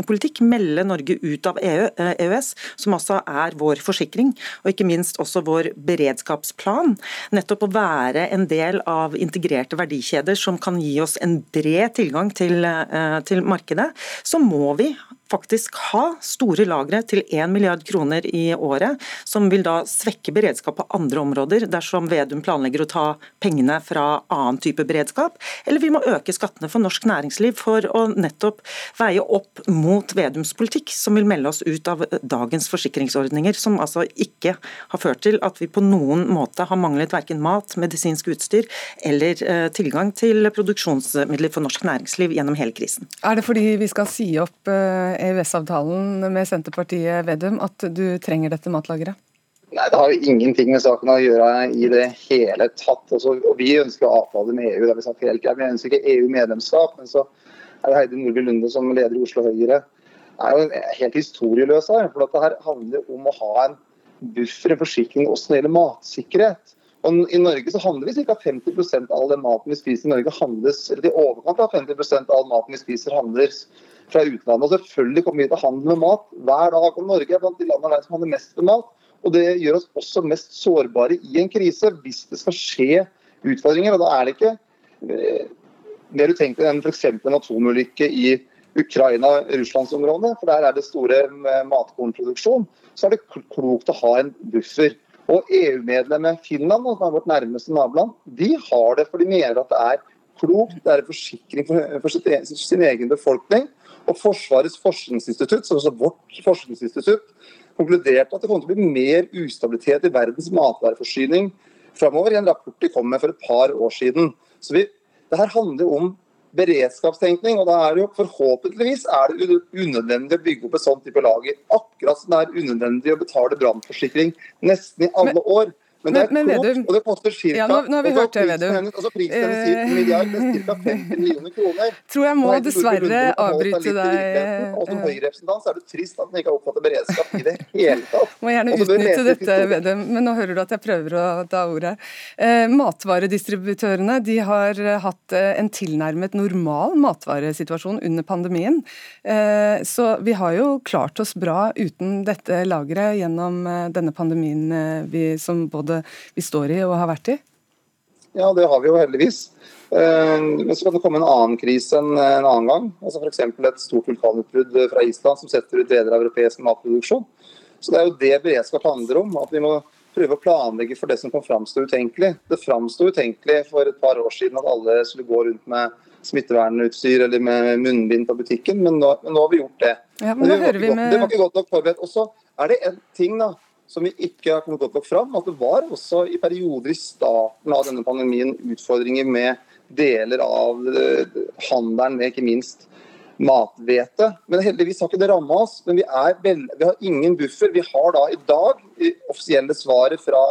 politikk, melde Norge ut av EU, EØS, som altså er vår forsikring, og ikke minst også vår beredskapsplan, nettopp å være en del av integrerte verdikjeder som kan gi oss en bred tilgang til, eh, til markedet, så må vi faktisk ha store lagre til 1 milliard kroner i året, som vil da svekke beredskap på andre områder dersom Vedum planlegger å ta pengene fra annen type beredskap, eller vi må øke skattene for norsk næringsliv for å nettopp veie opp mot Vedums politikk, som vil melde oss ut av dagens forsikringsordninger, som altså ikke har ført til at vi på noen måte har manglet verken mat, medisinsk utstyr eller eh, tilgang til produksjonsmidler for norsk næringsliv gjennom hele krisen. Er det fordi vi skal si opp eh, EØS-avtalen med Senterpartiet Vedum at du trenger dette matlageret? Nei, Det har jo ingenting med saken å gjøre i det hele tatt. Altså, og Vi ønsker avtale med EU. det har Vi sagt helt greit. Vi ønsker ikke EU-medlemskap. Men så er det Heidi Nordby Lunde som leder i Oslo Høyre. Det er jo helt historieløs her. for dette handler om å ha en buffer, en forsikring også når det gjelder matsikkerhet. Og I Norge så handler vi ca. 50% av all den maten vi spiser i Norge handles, eller i overkant av 50% av all maten vi spiser handles fra utlandet. Og Selvfølgelig kommer vi til å handle med mat hver dag. og Norge er blant de landene som handler mest med mat. Og Det gjør oss også mest sårbare i en krise, hvis det skal skje utfordringer. og Da er det ikke eh, mer utenkelig enn f.eks. en atomulykke i Ukraina-Russlandsområdet, for der er det store eh, matkornproduksjon. Så er det klokt å ha en buffer. Og EU-medlemmet Finland, som er vårt nærmeste naboland, de har det for de mener at det er klokt. Det er en forsikring for, for e, sin egen befolkning. Og Forsvarets forskningsinstitutt, som også vårt forskningsinstitutt, konkluderte at det kommer til å bli mer ustabilitet i verdens matvareforsyning framover, i en rapport de kom med for et par år siden. Så vi, det her handler om beredskapstenkning, og da er det jo forhåpentligvis er det unødvendig å bygge opp et sånt type lager. Akkurat som det er unødvendig å betale brannforsikring nesten i alle år. Men, det er men, klokt, og det koster ca. Ja, nå, nå har vi hørt det, Vedum. Altså prisen eh, milliard, ca. 50 millioner kroner. Tror jeg må dessverre avbryte deg. Og som Høyre-representant så er det trist at den ikke har oppfattet beredskap i det hele tatt. (laughs) Må gjerne utnytte dette, Vedum, men nå hører du at jeg prøver å ta ordet. Eh, matvaredistributørene de har hatt eh, en tilnærmet normal matvaresituasjon under pandemien. Eh, så vi har jo klart oss bra uten dette lageret gjennom eh, denne pandemien eh, vi, som både både vi står i og har vært i? Ja, det har vi jo heldigvis. Eh, men så kan det komme en annen krise en, en annen gang. altså F.eks. et stort vulkanutbrudd fra Island som setter ut deler av europeisk matproduksjon. Så Det er jo det beredskap handler om. At vi må prøve å planlegge for det som kan framstå utenkelig. Det framsto utenkelig for et par år siden at alle skulle gå rundt med smittevernutstyr eller med munnbind på butikken, men nå, men nå har vi gjort det. Ja, men, det, var vi med... det var ikke godt nok forberedt. Og så er det en ting da, som vi ikke har kommet godt nok fram. At det var også i perioder i starten av denne pandemien utfordringer med deler av eh, handelen med ikke minst mathvete. Men heldigvis har ikke det ramma oss. Men vi, vel, vi, har ingen buffer. Vi har da i dag det offisielle svaret fra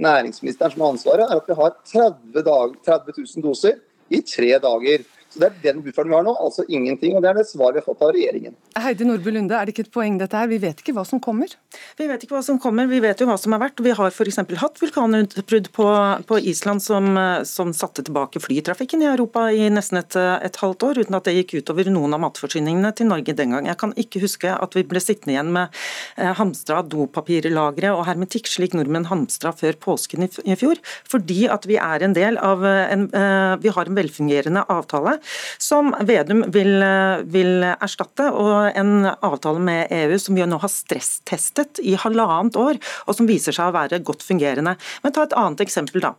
næringsministeren som har ansvaret, er at vi har 30, dag, 30 000 doser i tre dager. Så Det er den bufferen vi har nå, altså ingenting. og Det er det svaret vi har fått av regjeringen. Heidi Nordby Lunde, er det ikke et poeng dette her? Vi vet ikke hva som kommer? Vi vet ikke hva som kommer, vi vet jo hva som har vært. Vi har f.eks. hatt vulkanutbrudd på, på, Island som, som, satte tilbake flytrafikken i Europa i nesten et, et, halvt år, uten at det gikk utover noen av matforsyningene til Norge den gang. Jeg kan ikke huske at vi ble sittende igjen med eh, hamstra dopapirlagre og hermetikk, slik nordmenn hamstra før påsken i, i fjor, fordi at vi er en del av en, eh, Vi har en velfungerende avtale som Vedum vil, vil erstatte. og En avtale med EU som vi nå har stresstestet i halvannet år, og som viser seg å være godt fungerende. Men ta et annet eksempel, da.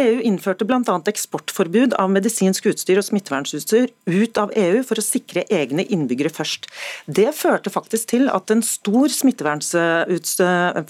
EU innførte bl.a. eksportforbud av medisinsk utstyr og smittevernutstyr ut av EU for å sikre egne innbyggere først. Det førte faktisk til at en stor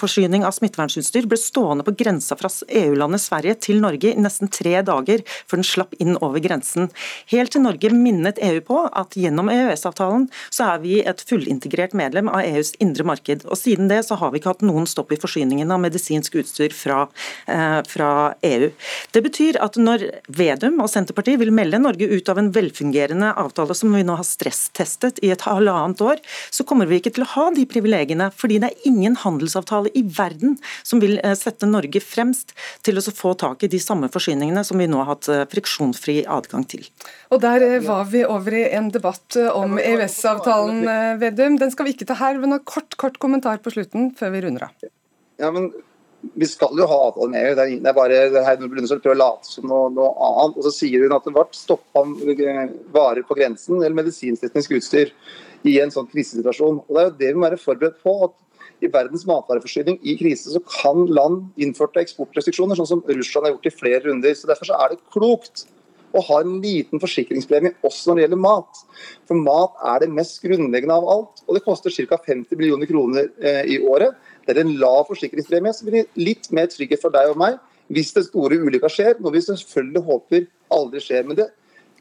forsyning av smittevernutstyr ble stående på grensa fra EU-landet Sverige til Norge i nesten tre dager før den slapp inn over grensen. Helt til Norge minnet EU på at gjennom EØS-avtalen så er vi et fullintegrert medlem av EUs indre marked. Og Siden det så har vi ikke hatt noen stopp i forsyningen av medisinsk utstyr fra, eh, fra EU. Det betyr at når Vedum og Senterpartiet vil melde Norge ut av en velfungerende avtale som vi nå har stresstestet i et halvannet år, så kommer vi ikke til å ha de privilegiene. Fordi det er ingen handelsavtale i verden som vil eh, sette Norge fremst til å få tak i de samme forsyningene som vi nå har hatt eh, friksjonsfri adgang til. Og Der eh, var vi over i en debatt eh, om EØS-avtalen, eh, Vedum. Den skal vi ikke ta her, men en kort, kort kommentar på slutten før vi runder av. Ja, men vi skal jo ha avtale med EU. Det er bare Brunestad prøver å late som noe, noe, annet. Og så sier hun at det ble stoppa varer på grensen eller medisinsk utstyr i en sånn krisesituasjon. Og Det er jo det vi må være forberedt på. at i verdens matvareforsyning i krise så kan land innførte eksportrestriksjoner, sånn som Russland har gjort i flere runder. Så Derfor så er det klokt å ha en liten forsikringspremie også når det gjelder mat. For mat er det mest grunnleggende av alt, og det koster ca. 50 millioner kroner eh, i året. Det er en lav forsikringspremie som blir litt mer trygghet for deg og meg hvis det store ulykka skjer, noe vi selvfølgelig håper aldri skjer. Men det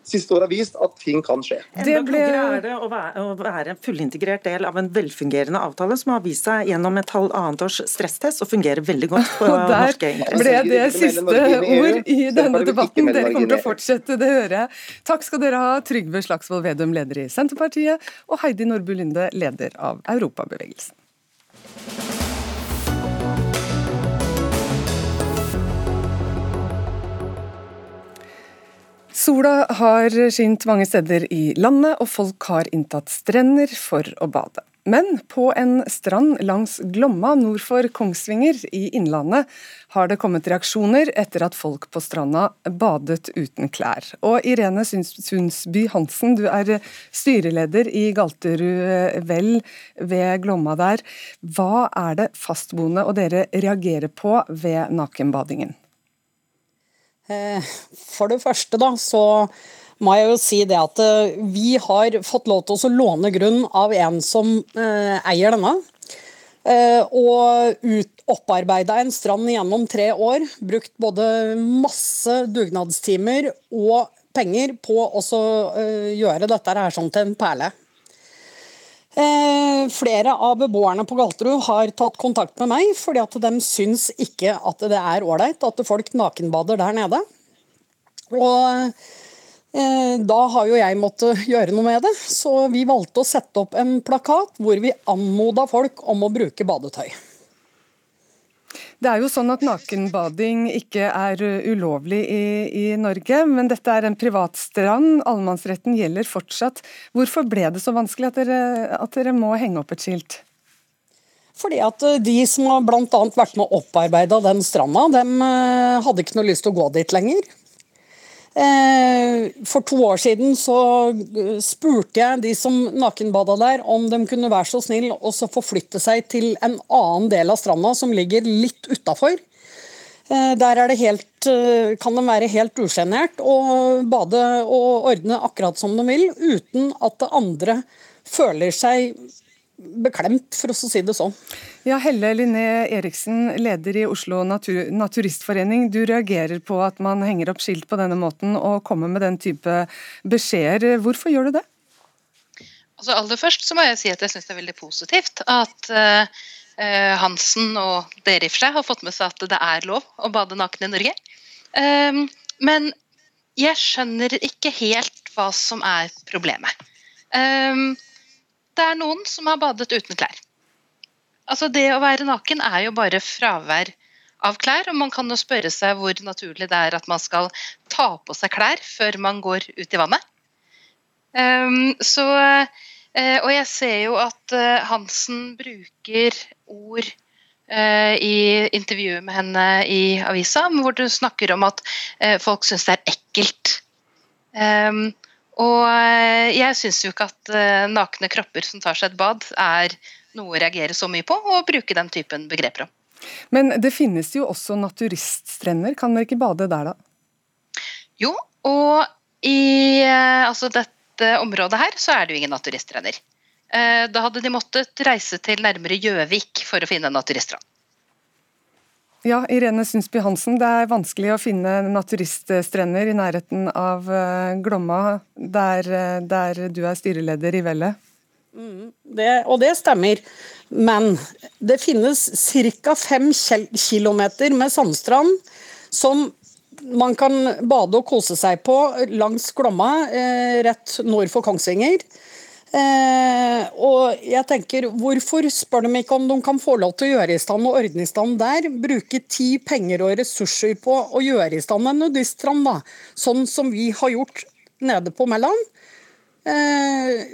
siste år har vist at ting kan skje. Det ble... er det å være, å være en fullintegrert del av en velfungerende avtale som har vist seg gjennom et halvannet års stresstest og fungerer veldig godt (laughs) på og norske interesser. ble det siste ord i denne debatten. Dere kommer til å fortsette, det hører jeg. Takk skal dere ha, Trygve Slagsvold Vedum, leder i Senterpartiet, og Heidi Nordby Lunde, leder av Europabevegelsen. Sola har skint mange steder i landet, og folk har inntatt strender for å bade. Men på en strand langs Glomma nord for Kongsvinger i Innlandet har det kommet reaksjoner etter at folk på stranda badet uten klær. Og Irene Sundsby Hansen, du er styreleder i Galterud Vel ved Glomma der. Hva er det fastboende og dere reagerer på ved nakenbadingen? Eh, for det første da, så må jeg jo si det at eh, vi har fått lov til å låne grunn av en som eh, eier denne. Og opparbeida en strand gjennom tre år. Brukt både masse dugnadstimer og penger på å gjøre dette her sånn til en perle. Eh, flere av beboerne på Galterud har tatt kontakt med meg, fordi at de syns ikke at det er ålreit at folk nakenbader der nede. Og eh, da har jo jeg måttet gjøre noe med det, så vi valgte å sette opp en plakat hvor vi anmoda folk om å bruke badetøy. Det er jo sånn at nakenbading ikke er ulovlig i, i, Norge, men dette er en privat strand. Allemannsretten gjelder fortsatt. Hvorfor ble det så vanskelig at dere, at dere må henge opp et skilt? Fordi at eh, De som har bl.a. vært med å opparbeide den stranda, de eh, hadde ikke noe lyst til å gå dit lenger. Eh, for to år siden så eh, spurte jeg de som nakenbada der, om de kunne være så snill å forflytte seg til en annen del av stranda som ligger litt utafor. Eh, der helt, kan de være helt usjenert og bade og ordne akkurat som de vil, uten at det andre føler seg beklemt, for oss å si det sånn. Ja, Helle Linné Eriksen, leder i Oslo Natur Naturistforening. Du reagerer på at man henger opp skilt på denne måten og kommer med den type beskjeder. Hvorfor gjør du det? Altså Aller først så må jeg si at jeg syns det er veldig positivt at uh, Hansen og dere i for seg har fått med seg at det er lov å bade naken i Norge. Um, men jeg skjønner ikke helt hva som er problemet. Um, det er noen som har badet uten klær. Altså Det å være naken er jo bare fravær av klær, og man kan jo spørre seg hvor naturlig det er at man skal ta på seg klær før man går ut i vannet. Um, så, uh, og jeg ser jo at uh, Hansen bruker ord uh, i intervjuet med henne i avisa, hvor du snakker om at folk syns det er ekkelt. Um, og eh, jeg syns jo ikke at eh, nakne kropper som tar seg et bad, er noe å reagere så mye på, og bruke den typen begreper om. Men det finnes jo også naturiststrender, kan dere ikke bade der da? Jo, og i eh, altså dette området her så er det jo ingen naturiststrender. Da hadde de måttet reise til nærmere Gjøvik for å finne en naturiststrand. Ja, Irene Sundsby Hansen, det er vanskelig å finne naturiststrender i nærheten av eh, Glomma, der, eh, der du er styreleder i Vellet? Mm, det, og det stemmer. Men det finnes ca. 5 km med sandstrand som man kan bade og kose seg på langs Glomma, eh, rett nord for Kongsvinger. Eh, og jeg tenker, Hvorfor spør de ikke om de kan få lov til å gjøre i stand og ordne i stand der? Bruke tid, penger og ressurser på å gjøre i stand en nudiststrand, da. Sånn som vi har gjort nede på Mæland. Eh,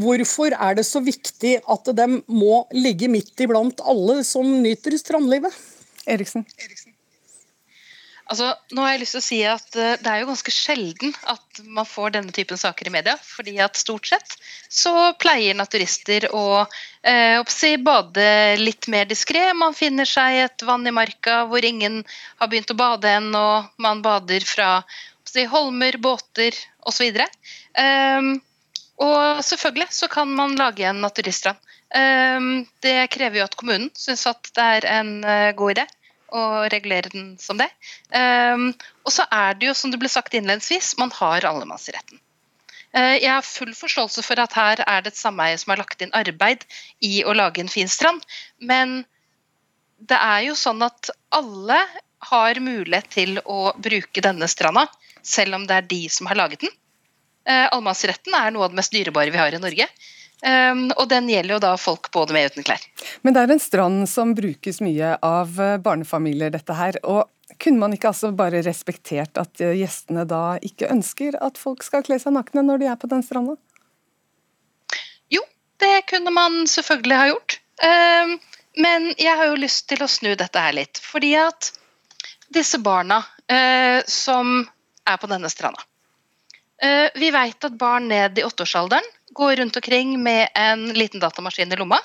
hvorfor er det så viktig at de må ligge midt iblant alle som nyter strandlivet? Eriksen. Eriksen. Altså, nå har jeg lyst til å si at uh, Det er jo ganske sjelden at man får denne typen saker i media. fordi at stort sett så pleier naturister å eh, bade litt mer diskré. Man finner seg et vann i marka hvor ingen har begynt å bade ennå. Man bader fra oppsi, holmer, båter osv. Um, og selvfølgelig så kan man lage en naturiststrand. Um, det krever jo at kommunen syns at det er en uh, god idé og regulere den som det. Um, og så er det jo, som det ble sagt innledningsvis, man har allemannsretten. Uh, jeg har full forståelse for at her er det et sameie som har lagt inn arbeid i å lage en fin strand, men det er jo sånn at alle har mulighet til å bruke denne stranda, selv om det er de som har laget den. Uh, allemannsretten er noe av det mest dyrebare vi har i Norge. Um, og den gjelder jo da folk både med og uten klær. Men det er en strand som brukes mye av eh, barnefamilier, dette her. og kunne man ikke altså bare respektert at eh, gjestene da ikke ønsker at folk skal kle seg nakne når de er på den stranda? Jo, det kunne man selvfølgelig ha gjort. Um, men jeg har jo lyst til å snu dette her litt. Fordi at disse barna uh, som er på denne stranda uh, Vi vet at barn ned i åtteårsalderen går rundt omkring med en liten datamaskin i lomma,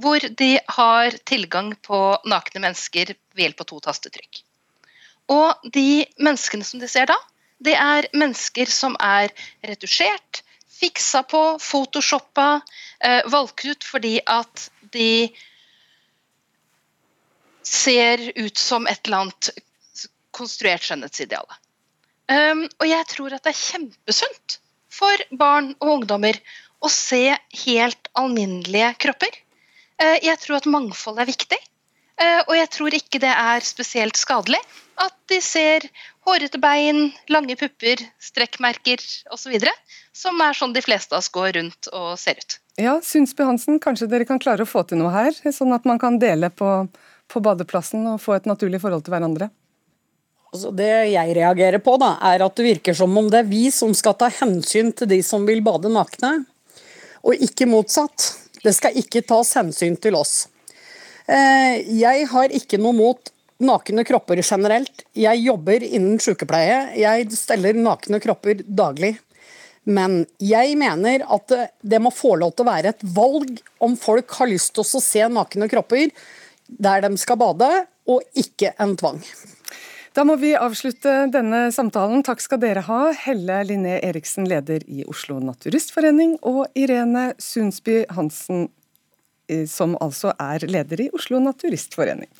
hvor de har tilgang på nakne mennesker ved hjelp av to tastetrykk. Og de menneskene som de ser da, det er mennesker som er retusjert, fiksa på, photoshoppa, eh, valgt ut fordi at de ser ut som et eller annet konstruert skjønnhetsideal. Um, og jeg tror at det er kjempesunt for barn og ungdommer å se helt alminnelige kropper. Eh, jeg tror at mangfold er viktig, eh, og jeg tror ikke det er spesielt skadelig at de ser hårete bein, lange pupper, strekkmerker osv. Som er sånn de fleste av oss går rundt og ser ut. Ja, Sundsby Hansen, kanskje dere kan klare å få til noe her? Sånn at man kan dele på, på badeplassen og få et naturlig forhold til hverandre? Altså det jeg reagerer på, da, er at det virker som om det er vi som skal ta hensyn til de som vil bade nakne, og ikke motsatt. Det skal ikke tas hensyn til oss. Eh, jeg har ikke noe mot nakne kropper generelt. Jeg jobber innen sykepleie. Jeg steller nakne kropper daglig. Men jeg mener at det må få lov til å være et valg om folk har lyst til å se nakne kropper der de skal bade, og ikke en tvang. Da må vi avslutte denne samtalen. Takk skal dere ha, Helle Linné Eriksen, leder i Oslo Naturistforening, og Irene Sundsby Hansen, som altså er leder i Oslo Naturistforening.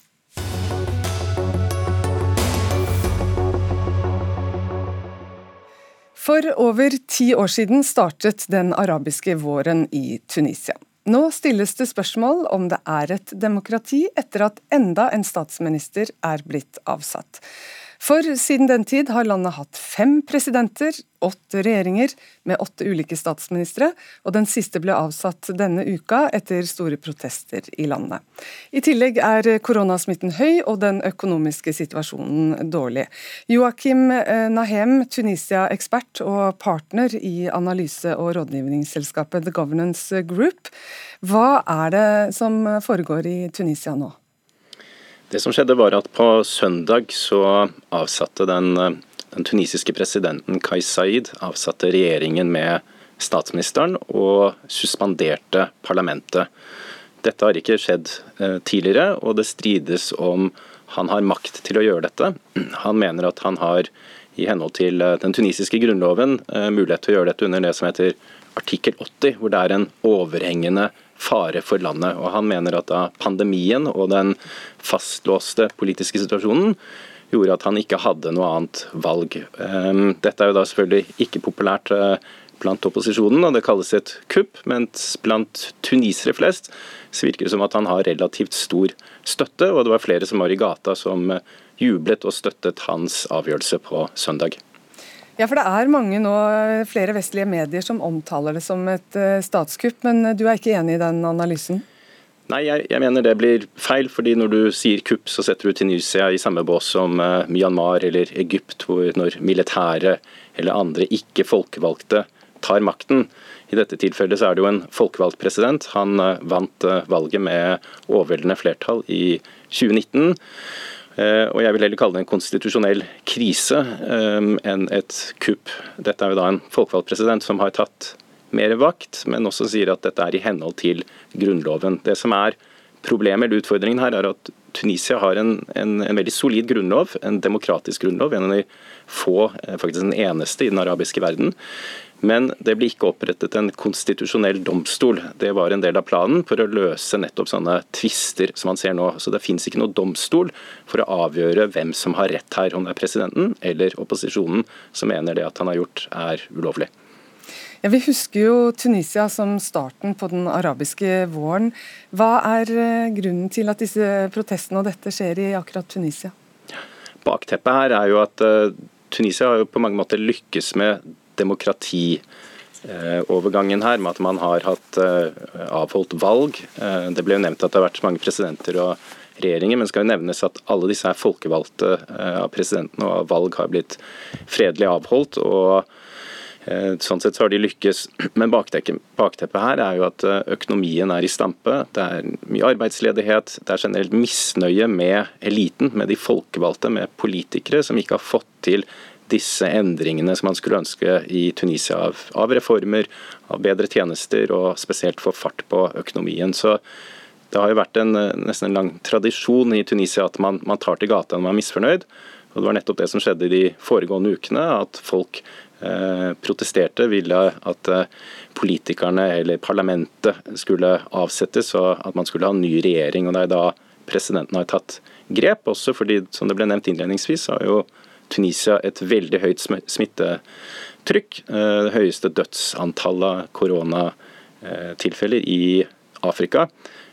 For over ti år siden startet den arabiske våren i Tunisia. Nå stilles det spørsmål om det er et demokrati etter at enda en statsminister er blitt avsatt. For siden den tid har landet hatt fem presidenter, åtte regjeringer med åtte ulike statsministre, og den siste ble avsatt denne uka etter store protester i landet. I tillegg er koronasmitten høy og den økonomiske situasjonen dårlig. Joakim eh, Nahem, Tunisia-ekspert og partner i analyse- og rådgivningsselskapet The Governance Group. Hva er det som foregår i Tunisia nå? Det som skjedde var at På søndag så avsatte den, den tunisiske presidenten Kai Said avsatte regjeringen med statsministeren og suspenderte parlamentet. Dette har ikke skjedd eh, tidligere, og det strides om han har makt til å gjøre dette. Han mener at han har i henhold til eh, den tunisiske grunnloven eh, mulighet til å gjøre dette under det som heter artikkel 80, hvor det er en overhengende fare for landet. Og Han mener at da pandemien og den fastlåste politiske situasjonen gjorde at han ikke hadde noe annet valg. Ehm, dette er jo da selvfølgelig ikke populært eh, blant opposisjonen, og det kalles et kupp, mens blant tunisere flest så virker det som at han har relativt stor støtte, og det var flere som var i gata som eh, jublet og støttet hans avgjørelse på søndag. Ja, for det er mange nå, flere vestlige medier som omtaler det som et uh, statskupp, men du er ikke enig i den analysen? Nei, jeg, jeg, mener det blir feil. fordi Når du sier kupp, så setter du Tunisia i samme bås som uh, Myanmar eller Egypt, hvor når militære eller andre ikke folkevalgte tar makten. I dette tilfellet så er det jo en folkevalgt president. Han uh, vant valget med overveldende flertall i 2019. Og Jeg vil heller kalle det en konstitusjonell krise enn et kupp. Dette er jo da en folkevalgt president som har tatt mer vakt, men også sier at dette er i henhold til Grunnloven. Det som er Problemet eller utfordringen her er at Tunisia har en, en, en, veldig solid grunnlov, en demokratisk grunnlov. En av de få, eh, faktisk den eneste i den arabiske verden. Men det ble ikke opprettet en konstitusjonell domstol. Det var en del av planen for å løse nettopp sånne tvister som man ser nå. Så det finnes ikke noe domstol for å avgjøre hvem som har rett her, om det er presidenten eller opposisjonen som mener det at han har gjort er ulovlig. Ja, Vi husker jo Tunisia som starten på den arabiske våren. Hva er eh, grunnen til at disse protestene og dette skjer i akkurat Tunisia? Bakteppet her er jo at uh, Tunisia har jo på mange måter lykkes med demokratiovergangen uh, her, med at man har hatt uh, avholdt valg. det ble jo nevnt at det har vært mange presidenter og regjeringer, men skal jo nevnes at alle disse er folkevalgte av presidenten, og valg har blitt fredelig avholdt. og Eh, sånn sett så har de lykkes. (clears throat) Men bakteppet her er jo at eh, økonomien er i stampe. Det er mye arbeidsledighet. Det er generelt misnøye med eliten, med de folkevalgte, med politikere som ikke har fått til disse endringene som man skulle ønske i Tunisia av, av reformer, av bedre tjenester og spesielt få fart på økonomien. Så det har jo vært en, nesten en lang tradisjon i Tunisia at man, man tar til gata når man er misfornøyd. Og Det var nettopp det som skjedde i de foregående ukene, at folk Eh, protesterte, ville at eh, politikerne eller parlamentet skulle avsettes og at man skulle ha en ny regjering. og Det er da presidenten har tatt grep, også fordi som det ble nevnt innledningsvis, har jo Tunisia et veldig høyt smittetrykk. Eh, det høyeste dødsantallet av koronatilfeller i Afrika.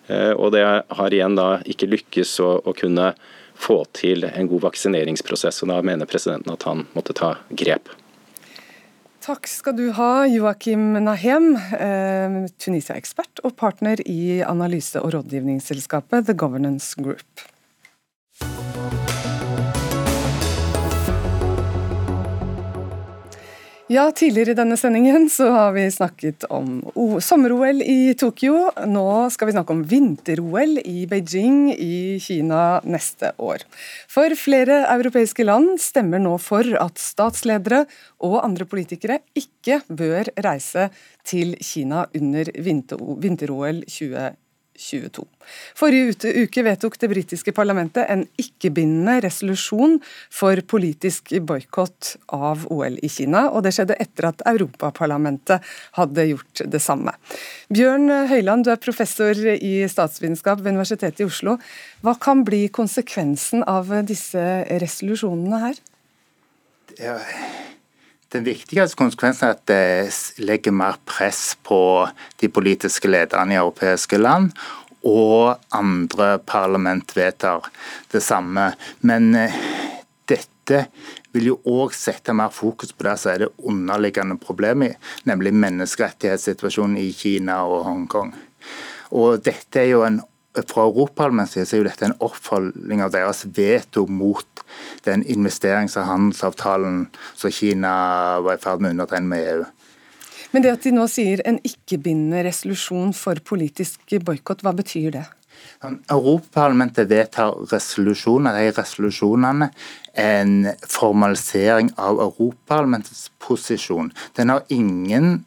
Og det har igjen da ikke lykkes å, å kunne få til en god vaksineringsprosess. og Da mener presidenten at han måtte ta grep. Takk skal du ha, Joakim Nahem, eh, Tunisia-ekspert og partner i analyse- og rådgivningsselskapet The Governance Group. Ja, Tidligere i denne sendingen så har vi snakket om sommer-OL i Tokyo. Nå skal vi snakke om vinter-OL i Beijing i Kina neste år. For flere europeiske land stemmer nå for at statsledere og andre politikere ikke bør reise til Kina under vinter-OL 2022. 2022. Forrige uke vedtok det britiske parlamentet en ikke-bindende resolusjon for politisk boikott av OL i Kina, og det skjedde etter at Europaparlamentet hadde gjort det samme. Bjørn Høyland, du er professor i statsvitenskap ved Universitetet i Oslo. Hva kan bli konsekvensen av disse resolusjonene her? Ja. Den viktigste konsekvensen er at det legger mer press på de politiske lederne i europeiske land, og andre parlament vedtar det samme. Men eh, dette vil jo òg sette mer fokus på det som er det underliggende problemet, nemlig menneskerettighetssituasjonen i Kina og Hongkong. Og dette er jo en fra Europaparlamentet er jo dette en oppfølging av deres veto mot den investerings- og handelsavtalen som Kina var i ferd med å undertegne med EU. Men det at de nå sier en ikke-bindende resolusjon for politisk boikott, hva betyr det? Europaparlamentet vedtar resolusjoner. De resolusjonene en formalisering av Europaparlamentets posisjon. Den har ingen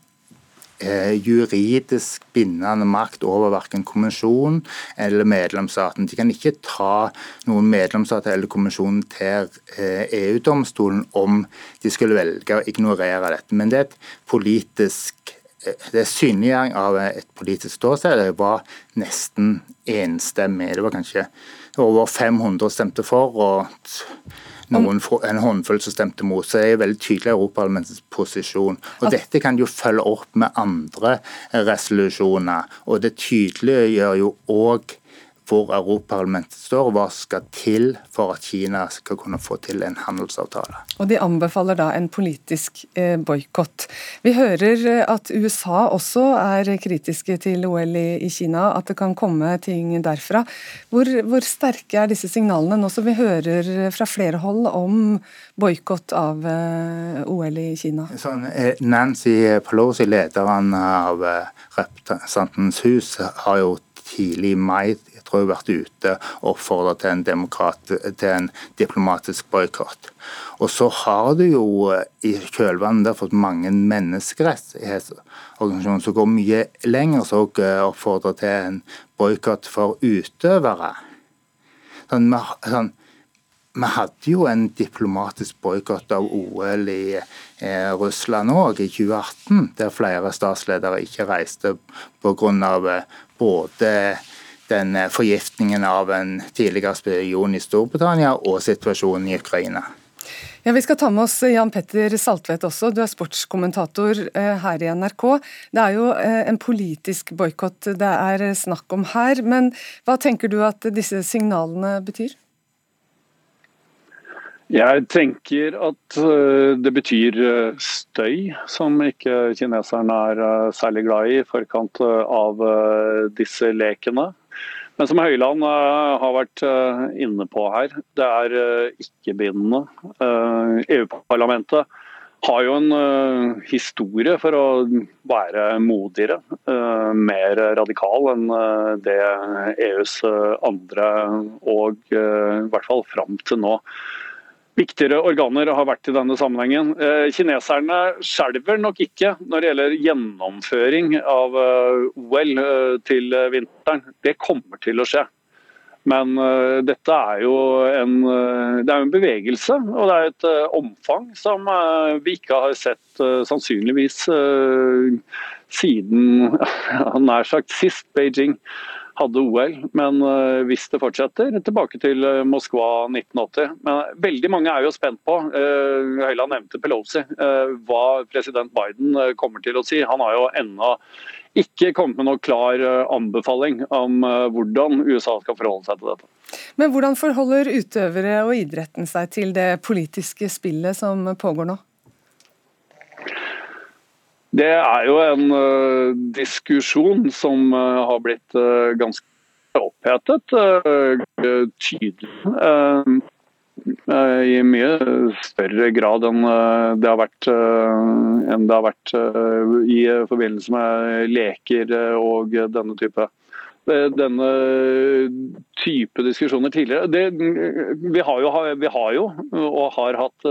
juridisk bindende makt over verken kommisjonen eller medlemsstaten. De kan ikke ta noen medlemsstat eller kommisjon til EU-domstolen eh, e om de skulle velge å ignorere dette. Men det er et politisk eh, det er synliggjøring av et politisk ståsted. Det var nesten enstemmig. Det var kanskje over 500 stemte for. og noen, en håndfull som stemte mot. Så det er veldig tydelig Europaparlamentets posisjon. Og Dette kan de jo følge opp med andre resolusjoner. Og det tydeliggjør jo òg hvor Europaparlamentet står, og hva skal til for at Kina skal kunne få til en handelsavtale. Og De anbefaler da en politisk eh, boikott. Vi hører eh, at USA også er kritiske til OL i, Kina, at det kan komme ting derfra. Hvor, hvor sterke er disse signalene nå som vi hører fra flere hold om boikott av eh, OL i Kina? Sånn, Nancy Pelosi, lederen av Representantens hus, har jo tidlig i mai Castro har vært ute og oppfordret til til en diplomatisk boikott. Og så har du jo i kjølvannet fått mange menneskerettighetsorganisasjoner som går mye lenger, som oppfordrer til en boikott for utøvere. Sånn, sånn, vi hadde jo en diplomatisk boikott av OL i eh, Russland òg, i 2018, der flere statsledere ikke reiste pga. Eh, både den eh, forgiftningen av en tidligere spion i Storbritannia og situasjonen i Ukraina. Ja, Vi skal ta med oss Jan Petter Saltvedt også, du er sportskommentator eh, her i NRK. Det er jo en politisk boikott det er snakk om her, men hva tenker du at disse signalene betyr? Jeg tenker at eh, det betyr eh, støy, som ikke kineserne er eh, særlig glad i i forkant av disse lekene. Men som Høyland har vært inne på her, det er ikke-bindende. EU-parlamentet e har jo en historie for å være modigere, mer radikal enn det EUs andre, og i hvert fall fram til nå viktigere organer har vært i denne sammenhengen. Eh, kineserne skjelver nok ikke når det gjelder gjennomføring av eh, OL eh, til vinteren. Det kommer til å skje. Men dette er jo en, det er en bevegelse og det er et omfang som vi ikke har sett sannsynligvis siden (laughs) nær sagt sist Beijing hadde OL. Men hvis det fortsetter, tilbake til Moskva 1980. Men veldig mange er jo spent på, Høyland nevnte Pelosi, hva president Biden kommer til å si. Han har jo ennå ikke kommet med noen klar anbefaling om hvordan USA skal forholde seg til dette. Men hvordan forholder utøvere og idretten seg til det politiske spillet som pågår nå? Det er jo en uh, diskusjon som uh, har blitt uh, ganske opphetet. tydelig. I mye større grad enn det har vært, enn det har vært i forbindelse med leker og denne type denne type diskusjoner tidligere. Det, vi, har jo, vi, har jo, og har hatt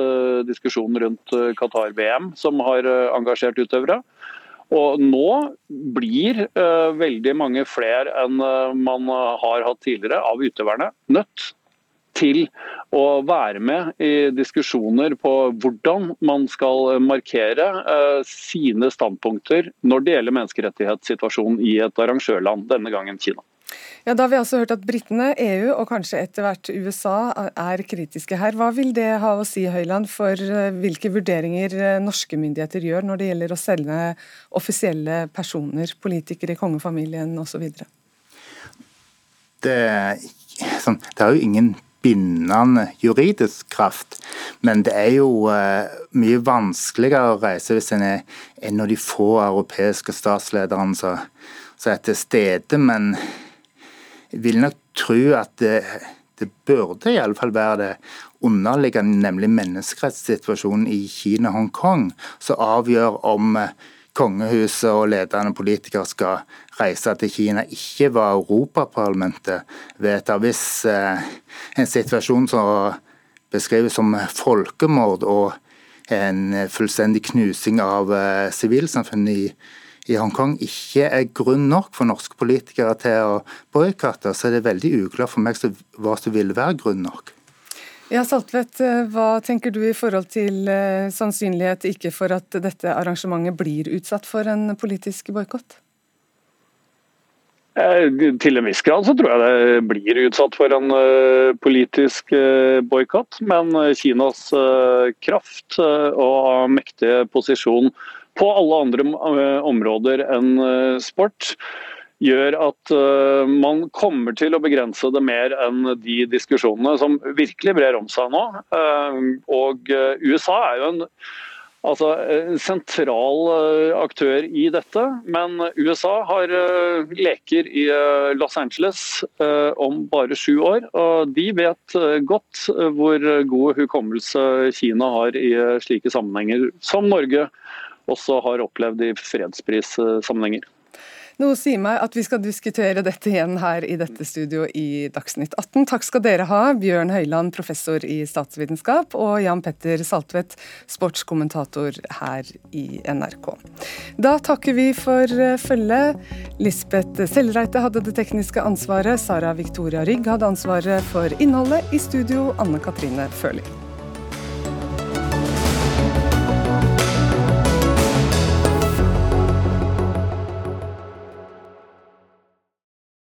diskusjon rundt Qatar-VM, som har engasjert utøvere. Og nå blir veldig mange flere enn man har hatt tidligere av utøverne nødt til å være med i diskusjoner på hvordan man skal markere eh, sine standpunkter når det gjelder menneskerettighetssituasjonen i et arrangørland, denne gangen Kina. Ja, Da har vi altså hørt at britene, EU og kanskje etter hvert USA er kritiske her. Hva vil det ha å si Høyland, for eh, hvilke vurderinger eh, norske myndigheter gjør når det gjelder å selge offisielle personer, politikere i kongefamilien osv.? Det, sånn, det er jo ingen bindende juridisk kraft. Men det er jo uh, mye vanskeligere å reise hvis en er en av de få europeiske statslederne som, er til stede. Men jeg vil nok tro at det, det burde iallfall være det underliggende, nemlig menneskerettssituasjonen i Kina og Hongkong, som avgjør om uh, kongehuset og ledende politikere skal reise til Kina, ikke hva Europaparlamentet vedtar. Hvis eh, en situasjon som beskrives som folkemord og en fullstendig knusing av eh, sivilsamfunnet i, i Hongkong ikke er grunn nok for norske politikere til å boikotte, så er det veldig uklart for meg hva som vil være grunn nok. Ja, Saltvedt, eh, Hva tenker du i forhold til eh, sannsynlighet ikke for at dette arrangementet blir utsatt for en politisk boikott? Eh, til en viss grad så tror jeg det blir utsatt for en politisk boikott. Men Kinas kraft og mektige posisjon på alle andre områder enn sport gjør at uh, man kommer til å begrense det mer enn de diskusjonene som virkelig brer om seg nå. Uh, og uh, USA er jo en, altså, en sentral aktør i dette, men USA har leker i Los Angeles om bare sju år. Og de vet godt hvor god hukommelse Kina har i slike sammenhenger, som Norge også har opplevd i fredsprissammenhenger. Noe sier meg at vi skal diskutere dette igjen her i dette studio i Dagsnytt 18. Takk skal dere ha, Bjørn Høyland, professor i statsvitenskap, og Jan Petter Saltvedt, sportskommentator her i NRK. Da takker vi for eh, følget. Lisbeth Sellreite hadde det tekniske ansvaret, Sara Victoria Rygg hadde ansvaret for innholdet. I studio Anne Katrine Førli.